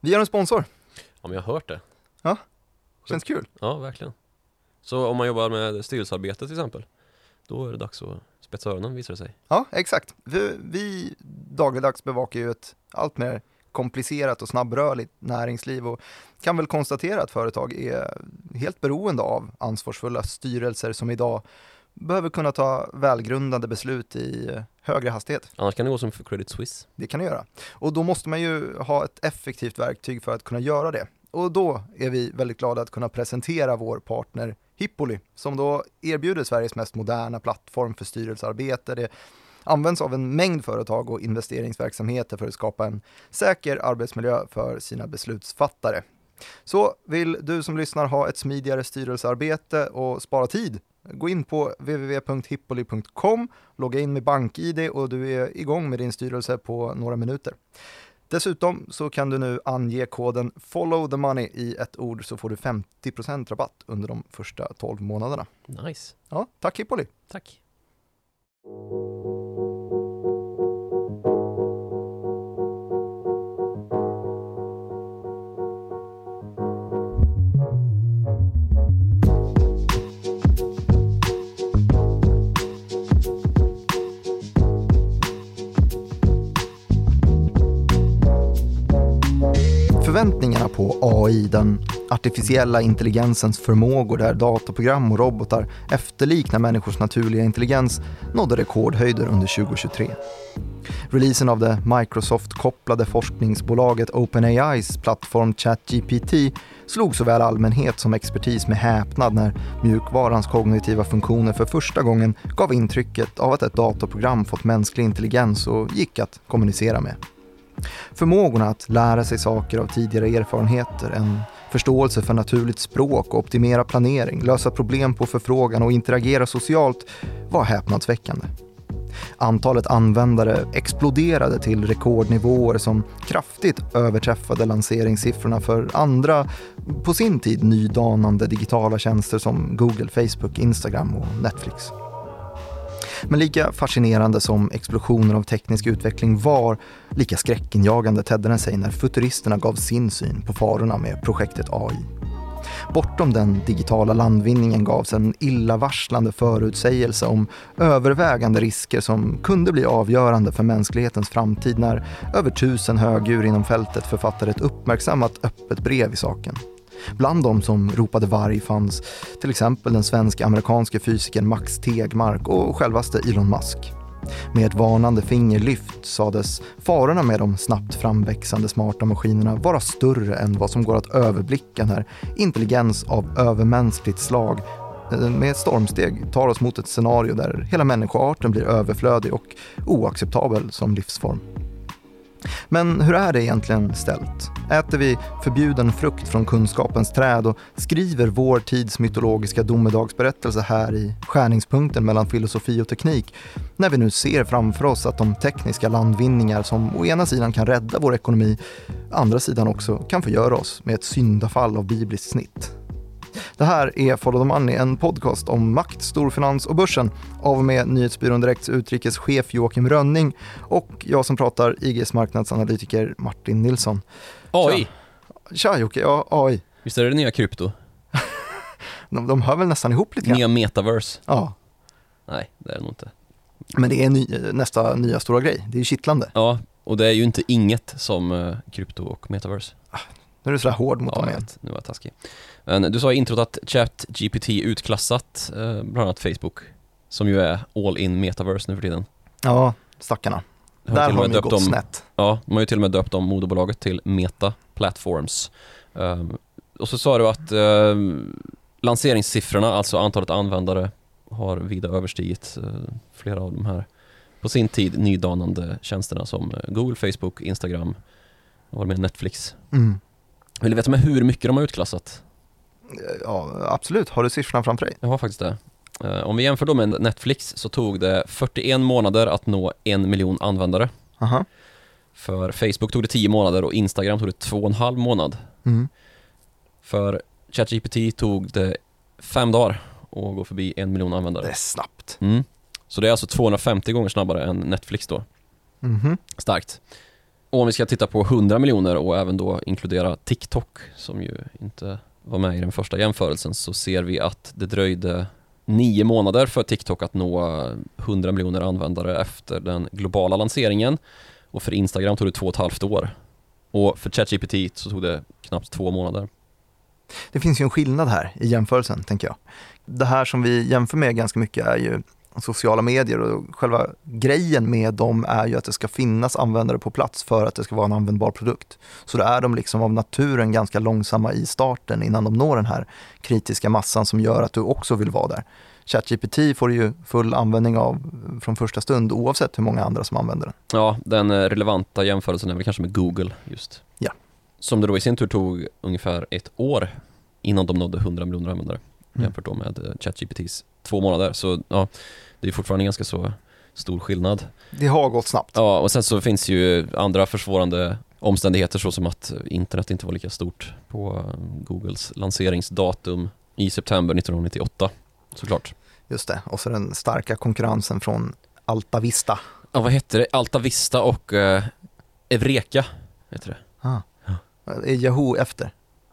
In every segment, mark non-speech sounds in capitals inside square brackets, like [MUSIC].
Vi är en sponsor. Ja men jag har hört det. Känns kul. Ja, verkligen. Så om man jobbar med styrelsearbete till exempel, då är det dags att spetsa öronen visar det sig. Ja, exakt. Vi, vi dagligdags bevakar ju ett allt mer komplicerat och snabbrörligt näringsliv och kan väl konstatera att företag är helt beroende av ansvarsfulla styrelser som idag behöver kunna ta välgrundade beslut i högre hastighet. Annars kan det gå som för Credit Suisse. Det kan det göra. Och då måste man ju ha ett effektivt verktyg för att kunna göra det. Och då är vi väldigt glada att kunna presentera vår partner Hippoli, som då erbjuder Sveriges mest moderna plattform för styrelsearbete. Det används av en mängd företag och investeringsverksamheter för att skapa en säker arbetsmiljö för sina beslutsfattare. Så vill du som lyssnar ha ett smidigare styrelsearbete och spara tid Gå in på www.hippoli.com, logga in med BankID och du är igång med din styrelse på några minuter. Dessutom så kan du nu ange koden follow the money i ett ord så får du 50% rabatt under de första 12 månaderna. Nice. Ja, tack Hippoli! Tack. Förväntningarna på AI, den artificiella intelligensens förmågor där datorprogram och robotar efterliknar människors naturliga intelligens nådde rekordhöjder under 2023. Releasen av det Microsoft-kopplade forskningsbolaget OpenAIs plattform ChatGPT slog såväl allmänhet som expertis med häpnad när mjukvarans kognitiva funktioner för första gången gav intrycket av att ett datorprogram fått mänsklig intelligens och gick att kommunicera med. Förmågorna att lära sig saker av tidigare erfarenheter, en förståelse för naturligt språk och optimera planering, lösa problem på förfrågan och interagera socialt var häpnadsväckande. Antalet användare exploderade till rekordnivåer som kraftigt överträffade lanseringssiffrorna för andra, på sin tid nydanande digitala tjänster som Google, Facebook, Instagram och Netflix. Men lika fascinerande som explosionen av teknisk utveckling var, lika skräckinjagande tedde den sig när futuristerna gav sin syn på farorna med projektet AI. Bortom den digitala landvinningen gavs en illavarslande förutsägelse om övervägande risker som kunde bli avgörande för mänsklighetens framtid när över tusen högdjur inom fältet författade ett uppmärksammat öppet brev i saken. Bland de som ropade varg fanns till exempel den svensk-amerikanske fysikern Max Tegmark och självaste Elon Musk. Med ett varnande finger lyft sades farorna med de snabbt framväxande smarta maskinerna vara större än vad som går att överblicka när intelligens av övermänskligt slag eh, med ett stormsteg tar oss mot ett scenario där hela människoarten blir överflödig och oacceptabel som livsform. Men hur är det egentligen ställt? Äter vi förbjuden frukt från kunskapens träd och skriver vår tids mytologiska domedagsberättelse här i skärningspunkten mellan filosofi och teknik när vi nu ser framför oss att de tekniska landvinningar som å ena sidan kan rädda vår ekonomi, andra sidan också kan förgöra oss med ett syndafall av bibliskt snitt? Det här är Follow the Money, en podcast om makt, storfinans och börsen av och med Nyhetsbyrån Direkts utrikeschef Joakim Rönning och jag som pratar, IGs marknadsanalytiker Martin Nilsson. AI! Tja Jocke, ja AI. Visst är det det nya krypto? [LAUGHS] De, de hör väl nästan ihop lite grann? Nya metaverse? Ja, Nej, det är det nog inte. men det är ny, nästa nya stora grej. Det är ju kittlande. Ja, och det är ju inte inget som eh, krypto och metaverse. Nu är du sådär hård mot Ja, jag igen. Nu var jag taskig. Men du sa i introt att ChatGPT utklassat eh, bland annat Facebook, som ju är all in metaverse nu för tiden. Ja, stackarna. Har Där och har de ju gått om- snett. Ja, de har ju till och med döpt om moderbolaget till Meta Platforms. Ehm, och så sa du att ehm, lanseringssiffrorna, alltså antalet användare, har vida överstigit eh, flera av de här på sin tid nydanande tjänsterna som eh, Google, Facebook, Instagram, var med Netflix. Mm. Vill du veta med hur mycket de har utklassat? Ja, absolut. Har du siffrorna framför dig? Jag har faktiskt det. Eh, om vi jämför då med Netflix så tog det 41 månader att nå en miljon användare. Aha. För Facebook tog det 10 månader och Instagram tog det 2,5 månad. Mm. För ChatGPT tog det fem dagar att gå förbi en miljon Det användare. är snabbt. Mm. Så det är alltså 250 gånger snabbare än Netflix då. Mhm. Starkt. Och om vi ska titta på 100 miljoner och även då inkludera TikTok som ju inte var med i den första jämförelsen så ser vi att det dröjde nio månader för TikTok att nå 100 miljoner användare efter den globala lanseringen och för Instagram tog det två och ett halvt år. Och för ChatGPT så tog det knappt två månader. Det finns ju en skillnad här i jämförelsen, tänker jag. Det här som vi jämför med ganska mycket är ju sociala medier och själva grejen med dem är ju att det ska finnas användare på plats för att det ska vara en användbar produkt. Så då är de liksom av naturen ganska långsamma i starten innan de når den här kritiska massan som gör att du också vill vara där. ChatGPT får du ju full användning av från första stund oavsett hur många andra som använder den. Ja, den eh, relevanta jämförelsen är väl kanske med Google just. Ja. Som det då i sin tur tog ungefär ett år innan de nådde 100 miljoner användare Mm. jämfört då med eh, ChatGPTs två månader. Så ja, det är fortfarande ganska så stor skillnad. Det har gått snabbt. Ja, och sen så finns ju andra försvårande omständigheter så som att internet inte var lika stort på Googles lanseringsdatum i september 1998 såklart. Just det, och så den starka konkurrensen från Alta Vista. Ja, vad hette det? Alta Vista och eh, Eureka heter det. Ah. Är Yahoo efter?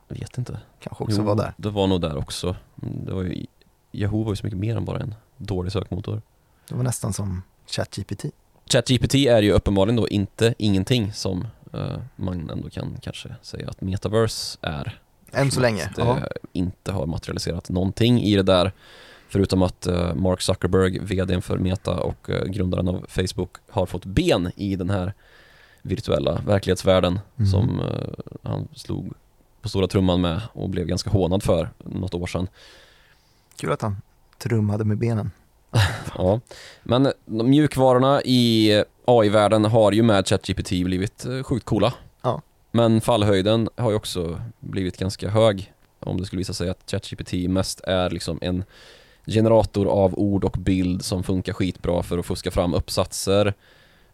Jag vet inte. Kanske också var där. det var nog där också. Mm, Det var ju, Yahoo var ju så mycket mer än bara en dålig sökmotor. Det var nästan som ChatGPT. ChatGPT är ju uppenbarligen då inte ingenting som eh, man ändå kan kanske säga att metaverse är. Än så länge. Det inte har materialiserat någonting i det där. Förutom att eh, Mark Zuckerberg, vdn för Meta och eh, grundaren av Facebook har fått ben i den här virtuella verklighetsvärlden Mhm. som han slog på stora trumman med och blev ganska hånad för något år sedan. Kul att han trummade med benen. [LAUGHS] Ja, men de mjukvarorna i AI-världen har ju med ChatGPT blivit eh, sjukt coola. Ja. Men fallhöjden har ju också blivit ganska hög om det skulle visa sig att ChatGPT mest är liksom en generator av ord och bild som funkar skitbra för att fuska fram uppsatser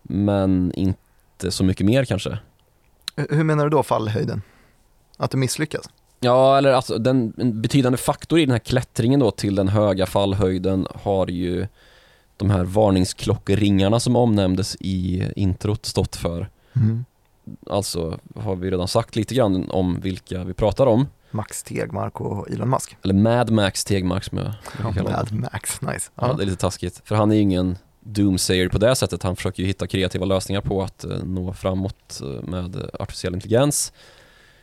men inte så mycket mer kanske. Hur menar du då fallhöjden? Att det misslyckas? Ja, eller alltså den, en betydande faktor i den här klättringen då till den höga fallhöjden har ju de här varningsklockringarna som omnämndes i introt stått för. Alltså har vi redan sagt lite grann om vilka vi pratar om. Max Tegmark och Elon Musk. Eller Mad Max Tegmark som jag Ja, kalla honom. Mad Max, nice. Ja, Ja. det är lite taskigt. För han är ju ingen doomsayer på det sättet. Han försöker ju hitta kreativa lösningar på att eh, nå framåt eh, med artificiell intelligens.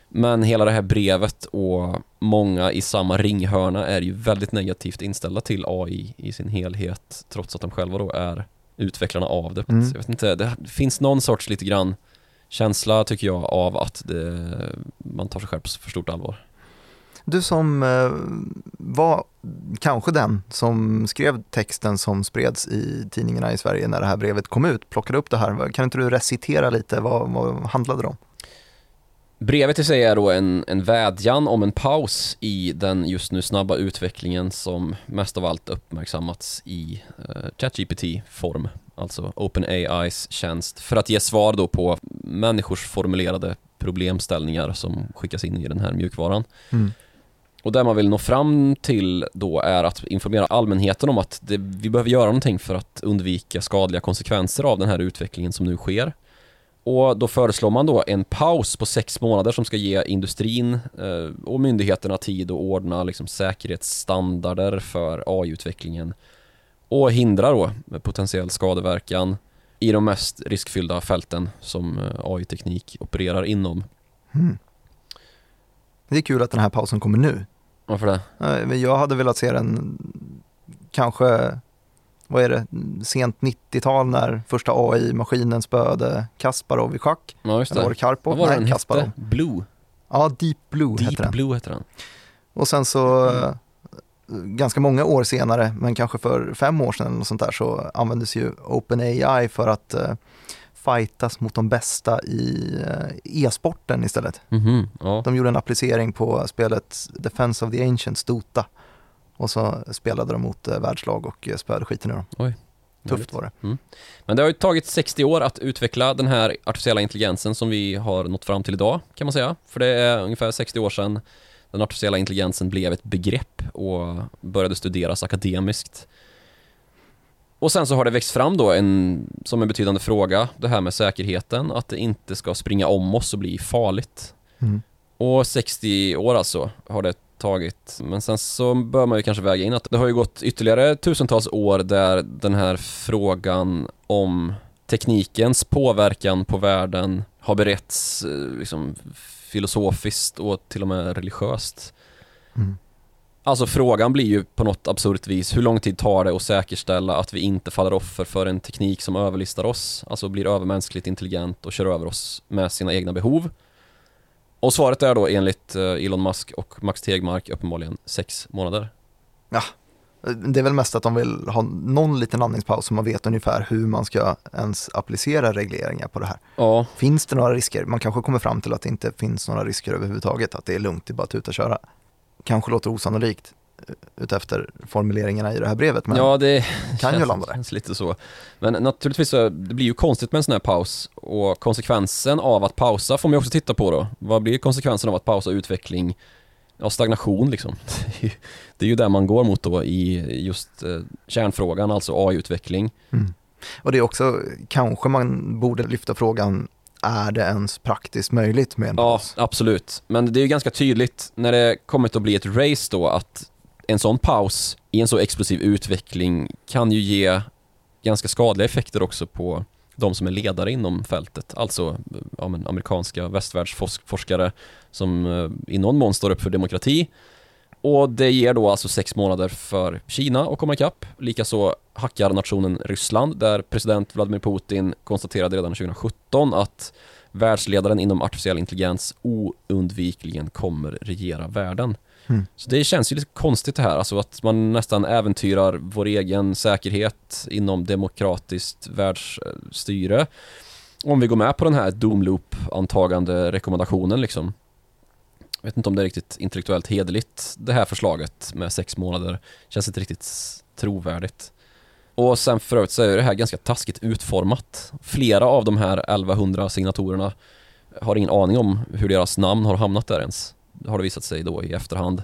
Men hela det här brevet och många i samma ringhörna är ju väldigt negativt inställda till AI i sin helhet trots att de själva då är utvecklarna av det. Mm. Jag vet inte, det finns någon sorts lite grann känsla tycker jag av att det, man tar sig själv på för stort allvar. Du som eh, var kanske den som skrev texten som spreds i tidningarna i Sverige när det här brevet kom ut, plockade upp det här. Kan inte du recitera lite, vad, vad handlade det om? Brevet i sig är då en, en vädjan om en paus i den just nu snabba utvecklingen som mest av allt uppmärksammats i eh, ChatGPT-form, alltså OpenAIs tjänst, för att ge svar då på människors formulerade problemställningar som skickas in i den här mjukvaran. Och det man vill nå fram till då är att informera allmänheten om att det, vi behöver göra någonting för att undvika skadliga konsekvenser av den här utvecklingen som nu sker. Och då föreslår man då en paus på sex månader som ska ge industrin eh, och myndigheterna tid att ordna liksom, säkerhetsstandarder för AI-utvecklingen och hindra då potentiell skadeverkan i de mest riskfyllda fälten som eh, AI-teknik opererar inom. Mm. Det är kul att den här pausen kommer nu. Varför det? Eh, Jag hade velat se den kanske, vad är det, sent 90-tal när första AI-maskinen spöade Kasparov i schack. Ja, just Eller var det. det Karpov? Vad var Nej, den Kasparov. hette? Blue? Ja, Deep Blue Deep heter den. Blue heter den. Och sen så eh, ganska många år senare, men kanske för fem år sedan eller sånt där, så användes ju OpenAI för att eh, fightas mot de bästa i eh, e-sporten istället. Mhm, ja. De gjorde en applicering på spelet Defense of the Ancients, Dota. Och så spelade de mot eh, världslag och eh, spöade skiten ur dem. Tufft var det. Men det har ju tagit 60 år att utveckla den här artificiella intelligensen som vi har nått fram till idag kan man säga. För det är ungefär 60 år sedan den artificiella intelligensen blev ett begrepp och började studeras akademiskt. Och sen så har det växt fram då en, som en betydande fråga, det här med säkerheten, att det inte ska springa om oss och bli farligt. Mm. Och 60 år alltså har det tagit. Men sen så bör man ju kanske väga in att det har ju gått ytterligare tusentals år där den här frågan om teknikens påverkan på världen har beretts eh, liksom, filosofiskt och till och med religiöst. Mm. Alltså frågan blir ju på något absurt vis, hur lång tid tar det att säkerställa att vi inte faller offer för en teknik som överlistar oss, alltså blir övermänskligt intelligent och kör över oss med sina egna behov? Och svaret är då enligt eh, Elon Musk och Max Tegmark uppenbarligen sex månader. Det är väl mest att de vill ha någon liten andningspaus så man vet ungefär hur man ska ens applicera regleringar på det här. Ja, Finns det några risker? Man kanske kommer fram till att det inte finns några risker överhuvudtaget, att det är lugnt, det är bara att tuta och köra. Kanske låter osannolikt utefter formuleringarna i det här brevet, men ja det kan ju landa där. lite så. Men naturligtvis så, det blir ju konstigt med en sån här paus och konsekvensen av att pausa får man ju också titta på då. Vad blir konsekvensen av att pausa utveckling? Ja, stagnation liksom. [LAUGHS] Det är ju- där man går mot då i just eh, kärnfrågan, alltså AI-utveckling. Mm. Och det är också, kanske man borde lyfta frågan, är det ens praktiskt möjligt med en Ja, paus? absolut. Men det är ju ganska tydligt när det kommit att bli ett race då att en sån paus i en så explosiv utveckling kan ju ge ganska skadliga effekter också på de som är ledare inom fältet, alltså ja, men, amerikanska västvärldsforskare som eh, i någon mån står upp för demokrati. Och det ger då alltså sex månader för Kina att komma ikapp. Likaså hackar nationen Ryssland där president Vladimir Putin konstaterade redan 2017 att världsledaren inom artificiell intelligens oundvikligen kommer regera världen. Mm. Så det känns ju lite konstigt det här, alltså att man nästan äventyrar vår egen säkerhet inom demokratiskt världsstyre. Om vi går med på den här Doomloop-antagande rekommendationen liksom. Jag vet inte om det är riktigt intellektuellt hederligt det här förslaget med sex månader. Känns inte riktigt trovärdigt. Och sen för övrigt så är det här ganska taskigt utformat. Flera av de här 1100 signatorerna har ingen aning om hur deras namn har hamnat där ens. Har det visat sig då i efterhand.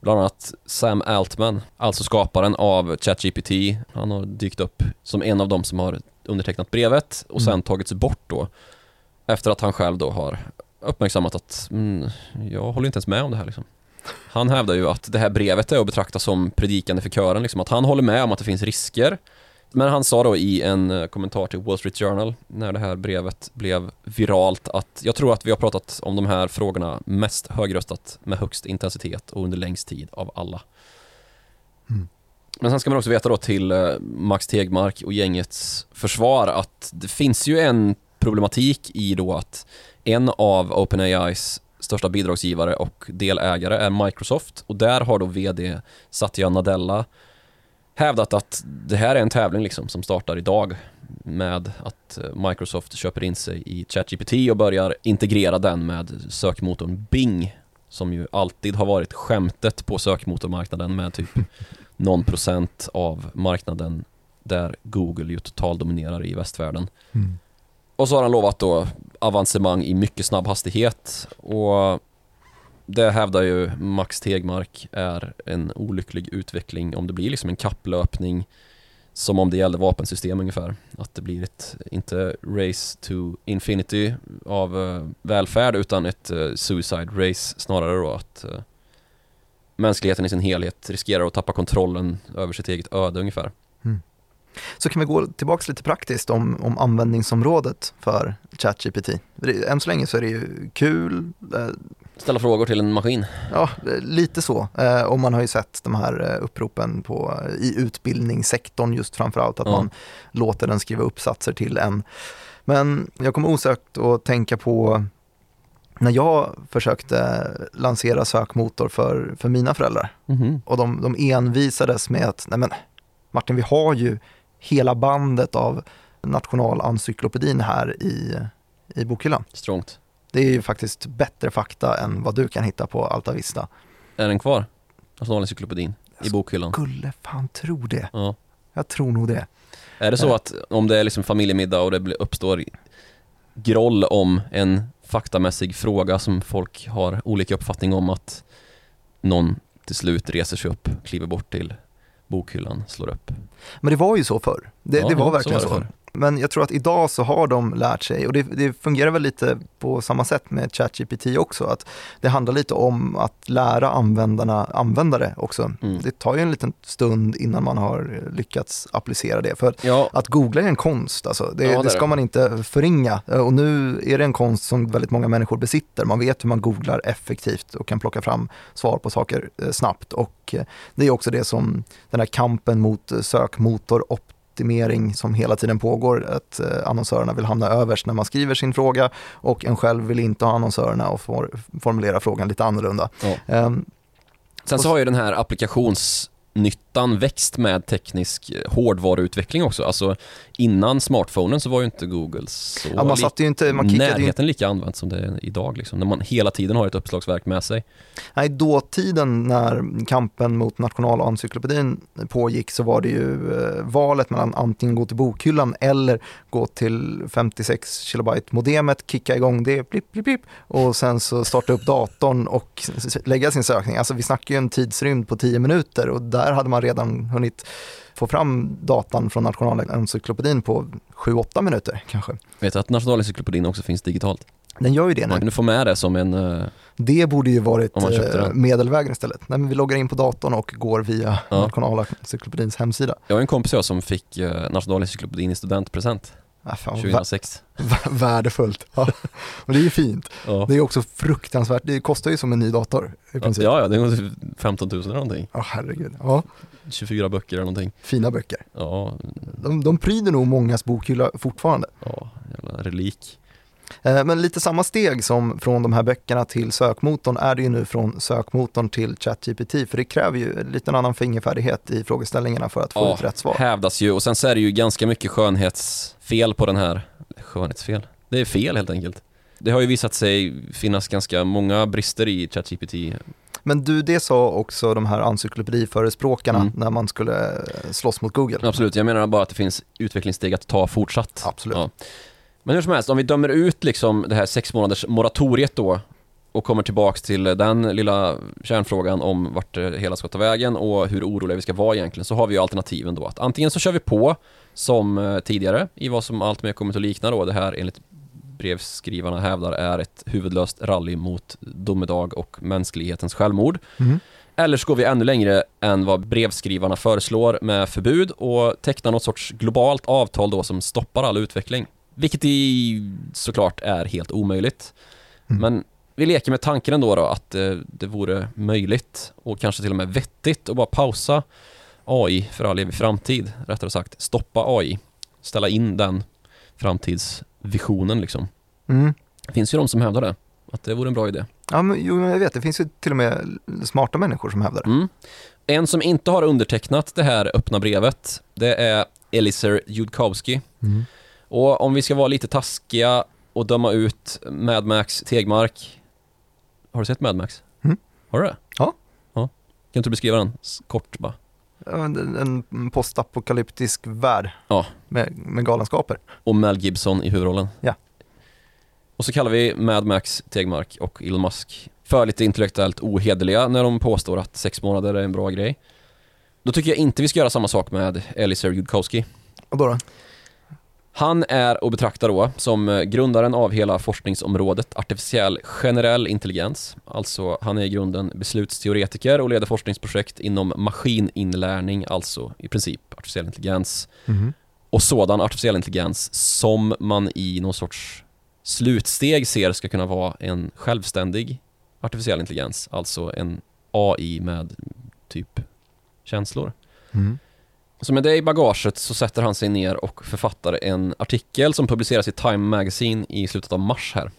Bland annat Sam Altman, alltså skaparen av ChatGPT. Han har dykt upp som en av dem som har undertecknat brevet och sen Mm. tagits bort då. Efter att han själv då har uppmärksammat att mm, jag håller inte ens med om det här liksom. Han hävdar ju att det här brevet är att betrakta som predikande för kören, liksom att han håller med om att det finns risker. Men han sa då i en eh, kommentar till Wall Street Journal när det här brevet blev viralt att jag tror att vi har pratat om de här frågorna mest högröstat med högst intensitet och under längst tid av alla. Mm. Men sen ska man också veta då till eh, Max Tegmark och gängets försvar att det finns ju en problematik i då att en av OpenAIs största bidragsgivare och delägare är Microsoft och där har då VD Satya Nadella hävdat att det här är en tävling liksom som startar idag med att eh, Microsoft köper in sig i ChatGPT och börjar integrera den med sökmotorn Bing som ju alltid har varit skämtet på sökmotormarknaden med typ [LAUGHS] någon procent av marknaden där Google ju totaldominerar i västvärlden. Mm. Och så har han lovat då avancemang i mycket snabb hastighet och det hävdar ju Max Tegmark är en olycklig utveckling om det blir liksom en kapplöpning som om det gällde vapensystem ungefär. Att det blir ett, inte race to infinity av uh, välfärd utan ett uh, suicide race snarare då att uh, mänskligheten i sin helhet riskerar att tappa kontrollen över sitt eget öde ungefär. Mm. Så kan vi gå tillbaka lite praktiskt om, om användningsområdet för ChatGPT. Än så länge så är det ju kul, Ställa frågor till en maskin. ja lite så. Eh, Och man har ju sett de här eh, uppropen på, i utbildningssektorn just framförallt, att Ja. man låter den skriva uppsatser till en. Men jag kommer osökt att tänka på när jag försökte lansera sökmotor för, för mina föräldrar. Mhm. Och de, de envisades med att, nej men Martin, vi har ju hela bandet av Nationalencyklopedin här i, i bokhyllan. Strångt. Det är ju faktiskt bättre fakta än vad du kan hitta på Alta Vista. Är den kvar? Nationalencyklopedin i bokhyllan. Skulle fan tro det. Ja. Jag tror nog det. Är det så att om det är liksom familjemiddag och det uppstår groll om en faktamässig fråga som folk har olika uppfattning om att någon till slut reser sig upp, kliver bort till bokhyllan slår upp. Men det var ju så förr. Det, Ja, det var verkligen så så. var förr. Men jag tror att idag så har de lärt sig, och det, det fungerar väl lite på samma sätt med ChatGPT också, att det handlar lite om att lära användarna användare också. Mm. Det tar ju en liten stund innan man har lyckats applicera det. För Ja, att googla är en konst, alltså. det, Ja, det ska det. man inte förringa. Och nu är det en konst som väldigt många människor besitter. Man vet hur man googlar effektivt och kan plocka fram svar på saker eh, snabbt. Och eh, det är också det som den här kampen mot eh, sökmotoroptimering som hela tiden pågår. Att eh, annonsörerna vill hamna överst när man skriver sin fråga och en själv vill inte ha annonsörerna och får formulera frågan lite annorlunda. Ja. Ehm, Sen så har ju den här applikationsnyttan växt med teknisk eh, hårdvaruutveckling också. Alltså innan smartphonen så var ju inte Google så ja, man satt ju inte, man närheten lika använt som det är idag. Liksom, när man hela tiden har ett uppslagsverk med sig. Nej, dåtiden när kampen mot nationalencyklopedin pågick så var det ju eh, valet mellan antingen gå till bokhyllan eller gå till 56 kilobyte modemet, kicka igång det, blipp, blipp, blipp, och sen så starta upp datorn och lägga sin sökning. Alltså vi snackar ju en tidsrymd på 10 minuter och där hade man redan hunnit få fram datan från nationalencyklopedin på 7-8 minuter kanske. Vet du att Nationalencyklopedin också finns digitalt? Den gör ju det Man nu. kunde få med det som en... eh, Det borde ju varit man eh, medelvägen istället. Nej, men vi loggar in på datorn och går via Ja. Nationalencyklopedins hemsida. Jag har en kompis jag som fick uh, Nationalencyklopedin i studentpresent Ah, fan, vad vä- 2006. vä- värdefullt. Ja. Och det är ju fint. Ja. Det är också fruktansvärt. Det kostar ju som en ny dator i princip. ja, ja, det är 15 000 eller någonting. Ja, herregud. Ja, 24 böcker eller någonting. fina böcker. Ja, De, de pryder nog mångas bokhylla fortfarande. ja jävla relik. Eh, Men lite samma steg som från de här böckerna till sökmotorn är det ju nu från sökmotorn till ChatGPT. För det kräver ju en liten annan fingerfärdighet i frågeställningarna för att få Ja, ut rätt svar. hävdas ju och sen så är det ju ganska mycket skönhetsfel på den här. Skönhetsfel? Det är fel helt enkelt. Det har ju visat sig finnas ganska många brister i ChatGPT. Men du, det sa också de här encyklopediförespråkarna Mm. när man skulle eh, slåss mot Google. Absolut, jag menar bara att det finns utvecklingssteg att ta fortsatt. Absolut. Ja. Men hur som helst, om vi dömer ut liksom det här sex månaders moratoriet då och kommer tillbaks till den lilla kärnfrågan om vart det hela ska ta vägen och hur oroliga vi ska vara egentligen så har vi ju alternativen då att antingen så kör vi på som eh, tidigare i vad som allt mer kommer att likna då det här enligt brevskrivarna hävdar är ett huvudlöst rally mot domedag och mänsklighetens självmord. Mhm. Eller så går vi ännu längre än vad brevskrivarna föreslår med förbud och tecknar något sorts globalt avtal då som stoppar all utveckling. Vilket i såklart är helt omöjligt. Mm. Men vi leker med tanken ändå då att eh, det vore möjligt och kanske till och med vettigt att bara pausa AI för all evig framtid. Rättare sagt stoppa AI. Ställa in den framtidsvisionen liksom. Mm. Det finns ju de som hävdar det. Att det vore en bra idé. Ja, men, jo, jag vet, det finns ju till och med smarta människor som hävdar det. Mm. En som inte har undertecknat det här öppna brevet, det är Eliser Judkowski. Mm. Och om vi ska vara lite taskiga och döma ut Mad Max Tegmark. Har du sett Mad Max? Mm. Har du det? Ja. ja. Kan du beskriva den kort bara? En, en postapokalyptisk värld Ja. med, med galenskaper. Och Mel Gibson i huvudrollen. Ja. Och så kallar vi Mad Max Tegmark och Elon Musk för lite intellektuellt ohederliga när de påstår att sex månader är en bra grej. Då tycker jag inte vi ska göra samma sak med Eliser Judkowski. Och då, då? Han är att betrakta då som eh, grundaren av hela forskningsområdet artificiell generell intelligens. Alltså han är i grunden beslutsteoretiker och leder forskningsprojekt inom maskininlärning, alltså i princip artificiell intelligens. Mhm. Och sådan artificiell intelligens som man i någon sorts slutsteg ser ska kunna vara en självständig artificiell intelligens, alltså en AI med typ känslor. Mm. Så med det i bagaget så sätter han sig ner och författar en artikel som publiceras i Time Magazine i slutet av mars här.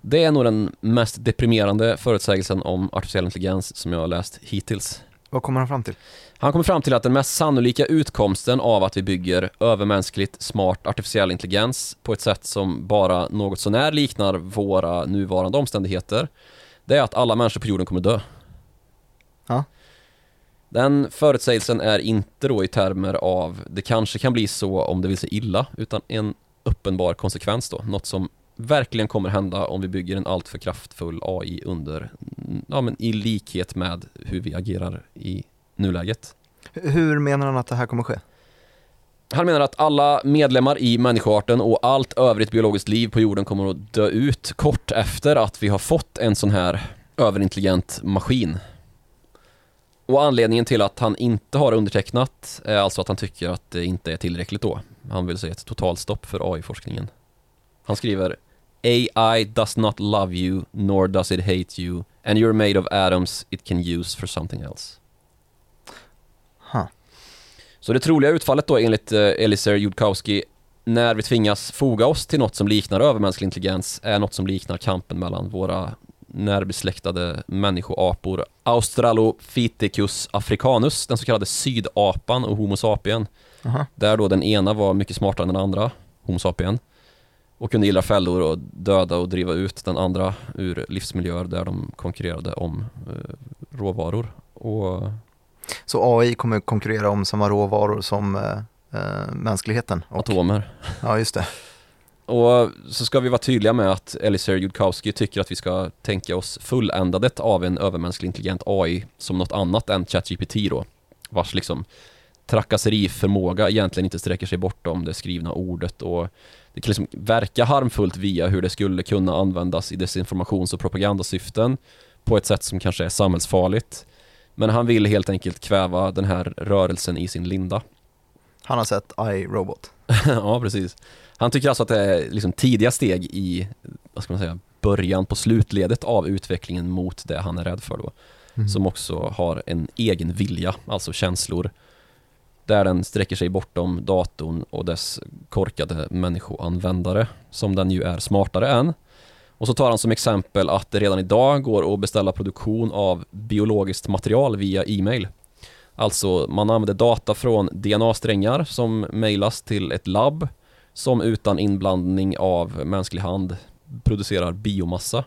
Det är nog den mest deprimerande förutsägelsen om artificiell intelligens som jag har läst hittills. Vad kommer han fram till? Han kommer fram till att den mest sannolika utkomsten av att vi bygger övermänskligt smart artificiell intelligens på ett sätt som bara något sånär liknar våra nuvarande omständigheter, det är att alla människor på jorden kommer dö. Ja. Den förutsägelsen är inte då i termer av det kanske kan bli så om det vill sig illa, utan en uppenbar konsekvens då, något som verkligen kommer hända om vi bygger en alltför kraftfull AI under, ja men i likhet med hur vi agerar i nuläget. Hur menar han att det här kommer ske? Han menar att alla medlemmar i människoarten och allt övrigt biologiskt liv på jorden kommer att dö ut kort efter att vi har fått en sån här överintelligent maskin. Och anledningen till att han inte har undertecknat är alltså att han tycker att det inte är tillräckligt då. Han vill se ett totalstopp för AI-forskningen. Han skriver AI does not love you, nor does it hate you, and you're made of atoms it can use for something else. Huh. Så det troliga utfallet då enligt eh, Eliser Judkowski när vi tvingas foga oss till något som liknar övermänsklig intelligens är något som liknar kampen mellan våra närbesläktade människoapor Australopithecus africanus, den så kallade sydapan och Homo sapien. Aha. Där då den ena var mycket smartare än den andra, Homo sapien. Och kunde gilla fällor och döda och driva ut den andra ur livsmiljöer där de konkurrerade om eh, råvaror. Och Så AI kommer konkurrera om samma råvaror som eh, eh, mänskligheten? Och, atomer. ja, just det. Och så ska vi vara tydliga med att Eliser Judkowski tycker att vi ska tänka oss fulländandet av en övermänsklig intelligent AI som något annat än ChatGPT då. Vars liksom trakasseriförmåga egentligen inte sträcker sig bortom det skrivna ordet och det kan liksom verka harmfullt via hur det skulle kunna användas i desinformations och propagandasyften på ett sätt som kanske är samhällsfarligt. Men han vill helt enkelt kväva den här rörelsen i sin linda. Han har sett iRobot. [LAUGHS] ja, precis. Han tycker alltså att det är liksom tidiga steg i, vad ska man säga, början på slutledet av utvecklingen mot det han är rädd för då. Mm. Som också har en egen vilja, alltså känslor. Där den sträcker sig bortom datorn och dess korkade människoanvändare, som den ju är smartare än. Och så tar han som exempel att det redan idag går att beställa produktion av biologiskt material via e-mail. Alltså man använder data från DNA-strängar som mejlas till ett labb som utan inblandning av mänsklig hand producerar biomassa.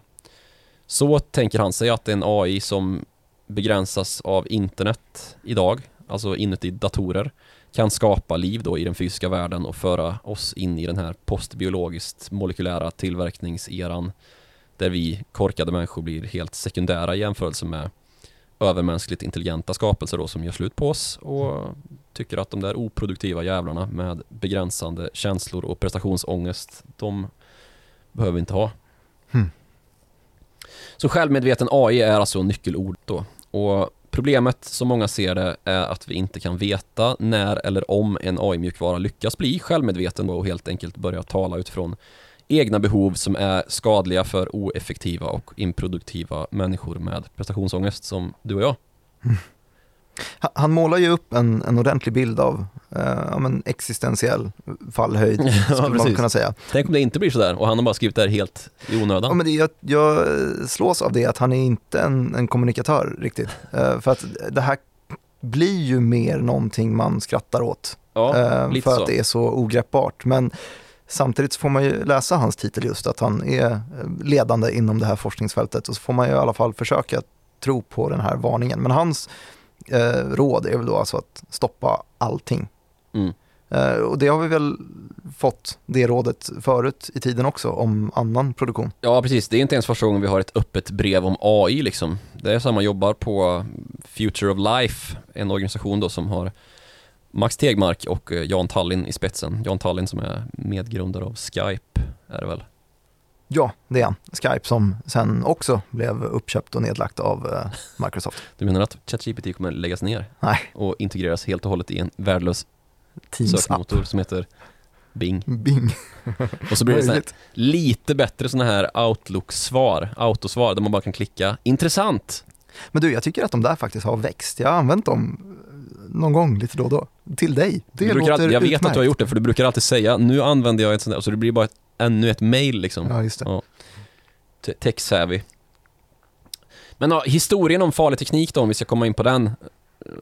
Så tänker han sig att en AI som begränsas av internet idag, alltså inuti datorer, kan skapa liv då i den fysiska världen och föra oss in i den här postbiologiskt molekylära tillverkningseran där vi korkade människor blir helt sekundära i jämförelse med övermänskligt intelligenta skapelser då som gör slut på oss och tycker att de där oproduktiva jävlarna med begränsande känslor och prestationsångest, de behöver vi inte ha. Hmm. Så självmedveten AI är alltså nyckelord då. Och problemet som många ser det är att vi inte kan veta när eller om en AI-mjukvara lyckas bli självmedveten och helt enkelt börja tala utifrån egna behov som är skadliga för oeffektiva och improduktiva människor med prestationsångest som du och jag. Ha- Han målar ju upp en, en ordentlig bild av eh, ja, men existentiell fallhöjd, [LAUGHS] skulle man precis. kunna säga. Tänk om det inte blir sådär och han har bara skrivit det här helt i onödan. Ja, men det, jag, jag slås av det att han är inte en, en kommunikatör riktigt. [LAUGHS] Eh, för att det här blir ju mer någonting man skrattar åt. ja, eh, för så. att det är så ogreppbart. Men samtidigt så får man ju läsa hans titel just att han är ledande inom det här forskningsfältet och så får man ju i alla fall försöka tro på den här varningen. Men hans eh, råd är väl då alltså att stoppa allting. Mm. Eh, och det har vi väl fått det rådet förut i tiden också om annan produktion. Ja, precis. Det är inte ens första gången vi har ett öppet brev om AI liksom. Det är så här man jobbar på Future of Life, en organisation då som har Max Tegmark och eh, Jan Tallinn i spetsen. Jan Tallinn som är medgrundare av Skype, är det väl? Ja, det är han. Skype som sen också blev uppköpt och nedlagt av eh, Microsoft. [LAUGHS] Du menar att ChatGPT kommer läggas ner Nej, och integreras helt och hållet i en värdelös sökmotor som heter Bing? Bing. [LAUGHS] Och så blir det så här, lite bättre sådana här Outlook-svar, autosvar, där man bara kan klicka intressant. Men du, jag tycker att de där faktiskt har växt. Jag har använt dem eh, någon gång lite då och då. Till dig. Det Du brukar låter jag vet utmärkt. att du har gjort det, för du brukar alltid säga nu använder jag ett sånt där, så det blir bara ett, ännu ett mail liksom. Ja, just det. Ja. Te- Tech-savvy. Men ja, historien om farlig teknik då, om vi ska komma in på den,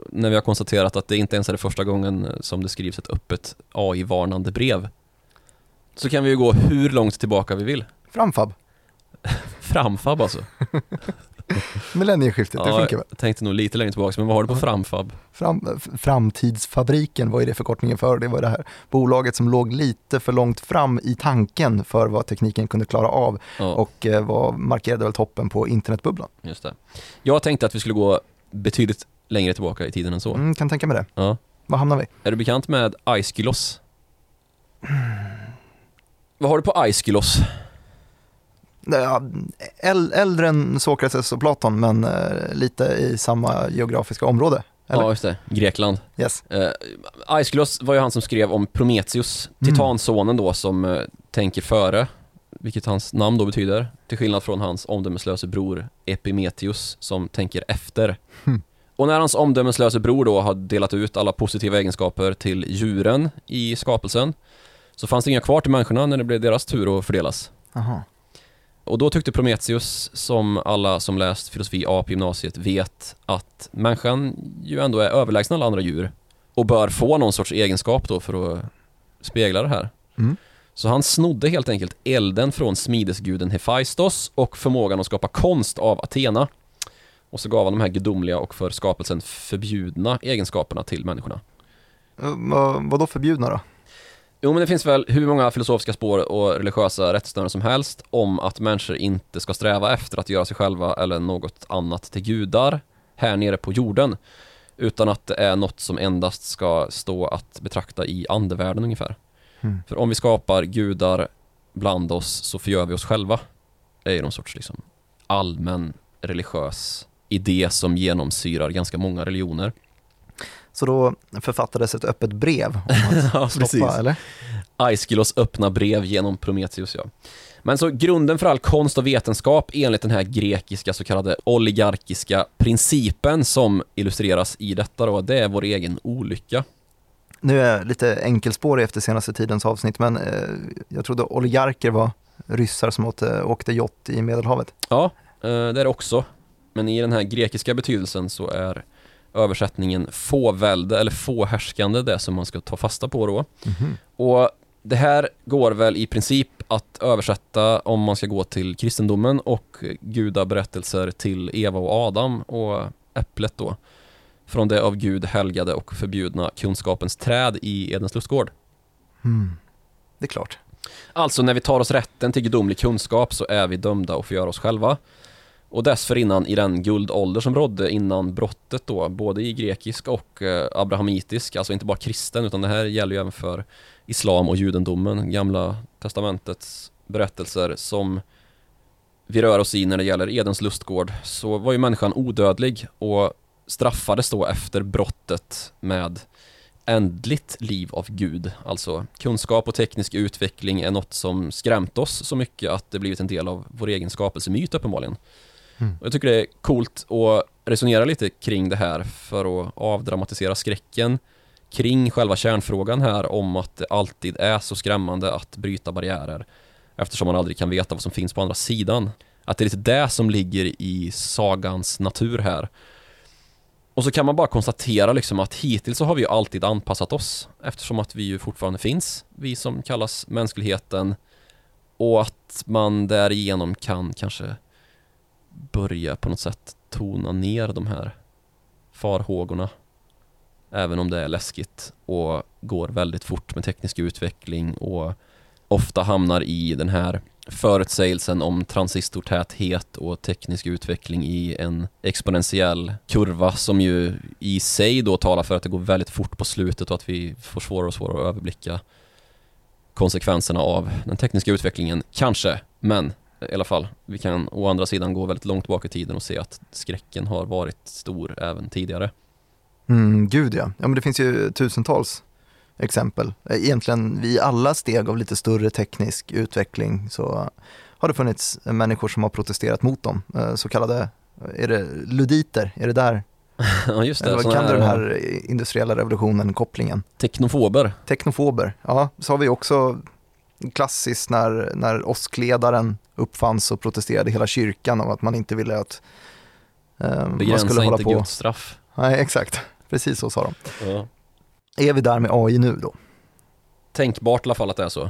när vi har konstaterat att det inte ens är det första gången eh, som det skrivs ett öppet AI-varnande brev. Så kan vi ju gå hur långt tillbaka vi vill. Framfab. [LAUGHS] Framfab alltså. [LAUGHS] [LAUGHS] Millennieskiftet, det Ja, funkar väl. jag tänkte nog lite längre tillbaka, men vad har du på framfab? Fram, framtidsfabriken, vad är det förkortningen för? Det var det här bolaget som låg lite för långt fram i tanken för vad tekniken kunde klara av Ja, och eh, var, markerade väl toppen på internetbubblan. just det. Jag tänkte att vi skulle gå betydligt längre tillbaka i tiden än så. Mm, kan tänka mig det. Ja. Var hamnar vi? Är du bekant med Aeschylus? Vad har du på Aeschylus? Äldre än Sokrates och Platon, men eh, lite i samma geografiska område. Eller? Ja, just det. Grekland. Yes. Uh, Aeschylus var ju han som skrev om Prometheus, Mm. titansonen då som eh, tänker före, vilket hans namn då betyder, till skillnad från hans omdömeslöse bror Epimetheus som tänker efter. Hmm. Och när hans omdömeslöse bror då har delat ut alla positiva egenskaper till djuren i skapelsen så fanns det inga kvar till människorna när det blev deras tur att fördelas. Aha. Och då tyckte Prometheus, som alla som läst filosofi A på gymnasiet vet, att människan ju ändå är överlägsen alla andra djur och bör få någon sorts egenskap då för att spegla det här. Mm. Så han snodde helt enkelt elden från smidesguden Hephaistos och förmågan att skapa konst av Athena. Och så gav han de här gudomliga och för skapelsen förbjudna egenskaperna till människorna. Eh, Vad, vad då förbjudna då? Jo men det finns väl hur många filosofiska spår och religiösa rättesnören som helst om att människor inte ska sträva efter att göra sig själva eller något annat till gudar här nere på jorden. Utan att det är något som endast ska stå att betrakta i andevärlden ungefär. Mm. För om vi skapar gudar bland oss så förgör vi oss själva. Det är ju någon sorts liksom allmän religiös idé som genomsyrar ganska många religioner. Så då författades ett öppet brev om [LAUGHS] ja, att stoppa, eller? Aeschylus öppna brev genom Prometheus ja. Men så grunden för all konst och vetenskap enligt den här grekiska så kallade oligarkiska principen som illustreras i detta då, det är vår egen olycka. Nu är jag lite enkelspårig efter senaste tidens avsnitt, men eh, jag trodde oligarker var ryssar som åkte, åkte yacht i Medelhavet. Ja, eh, det är det också. Men i den här grekiska betydelsen så är översättningen fåvälde eller fåhärskande det som man ska ta fasta på då. Och det här går väl i princip att översätta om man ska gå till kristendomen och gudaberättelser till Eva och Adam och äpplet då. Från det av Gud helgade och förbjudna kunskapens träd i Edens lustgård. Mm. Det är klart. Alltså när vi tar oss rätten till gudomlig kunskap så är vi dömda att förgöra oss själva. Och dessförinnan i den guldålder som rådde innan brottet då, både i grekisk och eh, abrahamitisk, alltså inte bara kristen utan det här gäller ju även för islam och judendomen, gamla testamentets berättelser som vi rör oss i när det gäller Edens lustgård, så var ju människan odödlig och straffades då efter brottet med ändligt liv av Gud. Alltså kunskap och teknisk utveckling är något som skrämt oss så mycket att det blivit en del av vår egen skapelsemyt uppenbarligen. Mm. Och jag tycker det är coolt att resonera lite kring det här för att avdramatisera skräcken kring själva kärnfrågan här om att det alltid är så skrämmande att bryta barriärer eftersom man aldrig kan veta vad som finns på andra sidan. Att det är lite det som ligger i sagans natur här. Och så kan man bara konstatera liksom att hittills så har vi ju alltid anpassat oss eftersom att vi ju fortfarande finns, vi som kallas mänskligheten och att man därigenom kan kanske börja på något sätt tona ner de här farhågorna. Även om det är läskigt och går väldigt fort med teknisk utveckling och ofta hamnar i den här förutsägelsen om transistortäthet och teknisk utveckling i en exponentiell kurva som ju i sig då talar för att det går väldigt fort på slutet och att vi får svårare och svårare att överblicka konsekvenserna av den tekniska utvecklingen, kanske, men i alla fall, vi kan å andra sidan gå väldigt långt bak i tiden och se att skräcken har varit stor även tidigare. Mm, gud ja. ja men det finns ju tusentals exempel. Eh, Egentligen vid alla steg av lite större teknisk utveckling så har det funnits människor som har protesterat mot dem. Eh, Så kallade, är det luditer? Är det där? [LAUGHS] ja just det, Eller kan du den här industriella revolutionen, kopplingen? teknofober. Teknofober, ja. Så har vi också klassiskt när, när åskledaren uppfanns och protesterade hela kyrkan av att man inte ville att eh, man skulle hålla inte på. Guds straff. Nej, exakt. [LAUGHS] Precis så sa de. Ja. Är vi där med AI nu då? tänkbart i alla fall att det är så.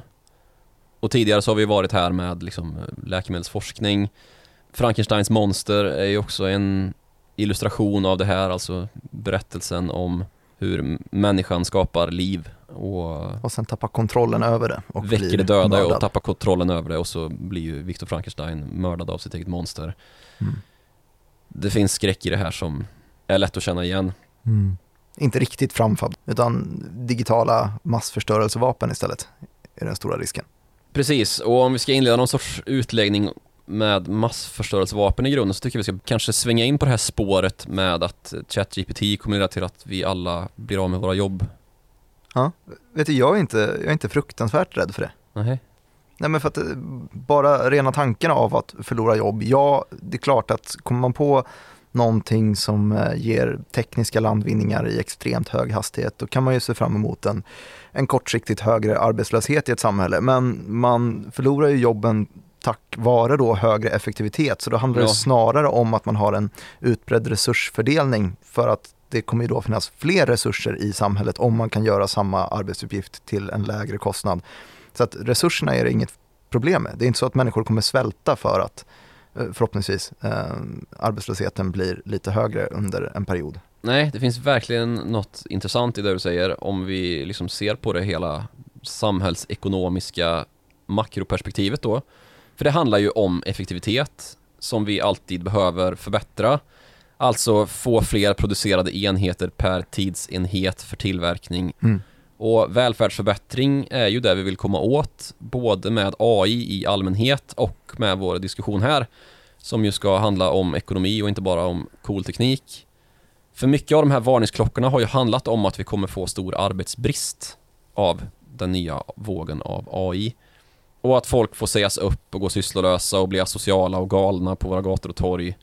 Och tidigare så har vi varit här med liksom läkemedelsforskning. Frankensteins monster är ju också en illustration av det här, alltså berättelsen om hur människan skapar liv och Och sen tappa kontrollen över det och väcker det döda mördad. och tappar kontrollen över det och så blir ju Viktor Frankenstein mördad av sitt eget monster. Mm. Det finns skräck i det här som är lätt att känna igen. Mm. Inte riktigt framfab, utan digitala massförstörelsevapen istället är den stora risken. Precis, och om vi ska inleda någon sorts utläggning med massförstörelsevapen i grunden så tycker jag vi ska kanske svänga in på det här spåret med att ChatGPT kommer leda till att vi alla blir av med våra jobb. Ja, vet du, jag är inte, jag är inte fruktansvärt rädd för det. Nej. Nej men för att eh, bara rena tanken av att förlora jobb, ja det är klart att kommer man på någonting som eh, ger tekniska landvinningar i extremt hög hastighet, då kan man ju se fram emot en, en kortsiktigt högre arbetslöshet i ett samhälle. Men man förlorar ju jobben tack vare då högre effektivitet, så då handlar Ja. det snarare om att man har en utbredd resursfördelning för att det kommer ju då finnas fler resurser i samhället om man kan göra samma arbetsuppgift till en lägre kostnad. Så att resurserna är det inget problem med. Det är inte så att människor kommer svälta för att eh, förhoppningsvis eh, arbetslösheten blir lite högre under en period. Nej, det finns verkligen något intressant i det du säger om vi liksom ser på det hela samhällsekonomiska makroperspektivet då. För det handlar ju om effektivitet som vi alltid behöver förbättra. Alltså få fler producerade enheter per tidsenhet för tillverkning. Mm. Och välfärdsförbättring är ju det vi vill komma åt, både med AI i allmänhet och med vår diskussion här, som ju ska handla om ekonomi och inte bara om cool teknik. För mycket av de här varningsklockorna har ju handlat om att vi kommer få stor arbetsbrist av den nya vågen av AI. Och att folk får sägas upp och gå sysslolösa och bli asociala och galna på våra gator och torg.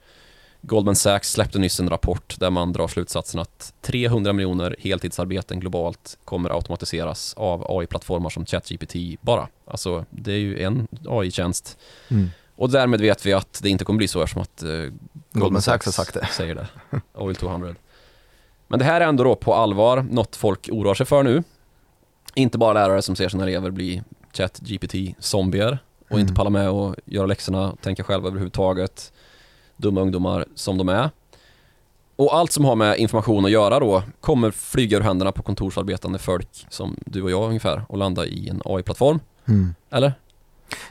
Goldman Sachs släppte nyss en rapport där man drar slutsatsen att 300 miljoner heltidsarbeten globalt kommer automatiseras av AI-plattformar som ChatGPT bara. Alltså, det är ju en AI-tjänst. Mm. Och därmed vet vi att det inte kommer bli så eftersom att eh, Goldman Sachs har sagt det. [LAUGHS] säger det. Oil 200. Men det här är ändå då på allvar något folk oroar sig för nu. Inte bara lärare som ser sina elever bli ChatGPT-zombier och Mm. inte pallar med att göra läxorna, tänka själva överhuvudtaget. Dumma ungdomar som de är. Och allt som har med information att göra då kommer flyga ur händerna på kontorsarbetande folk som du och jag ungefär och landa i en AI-plattform. Mm. Eller?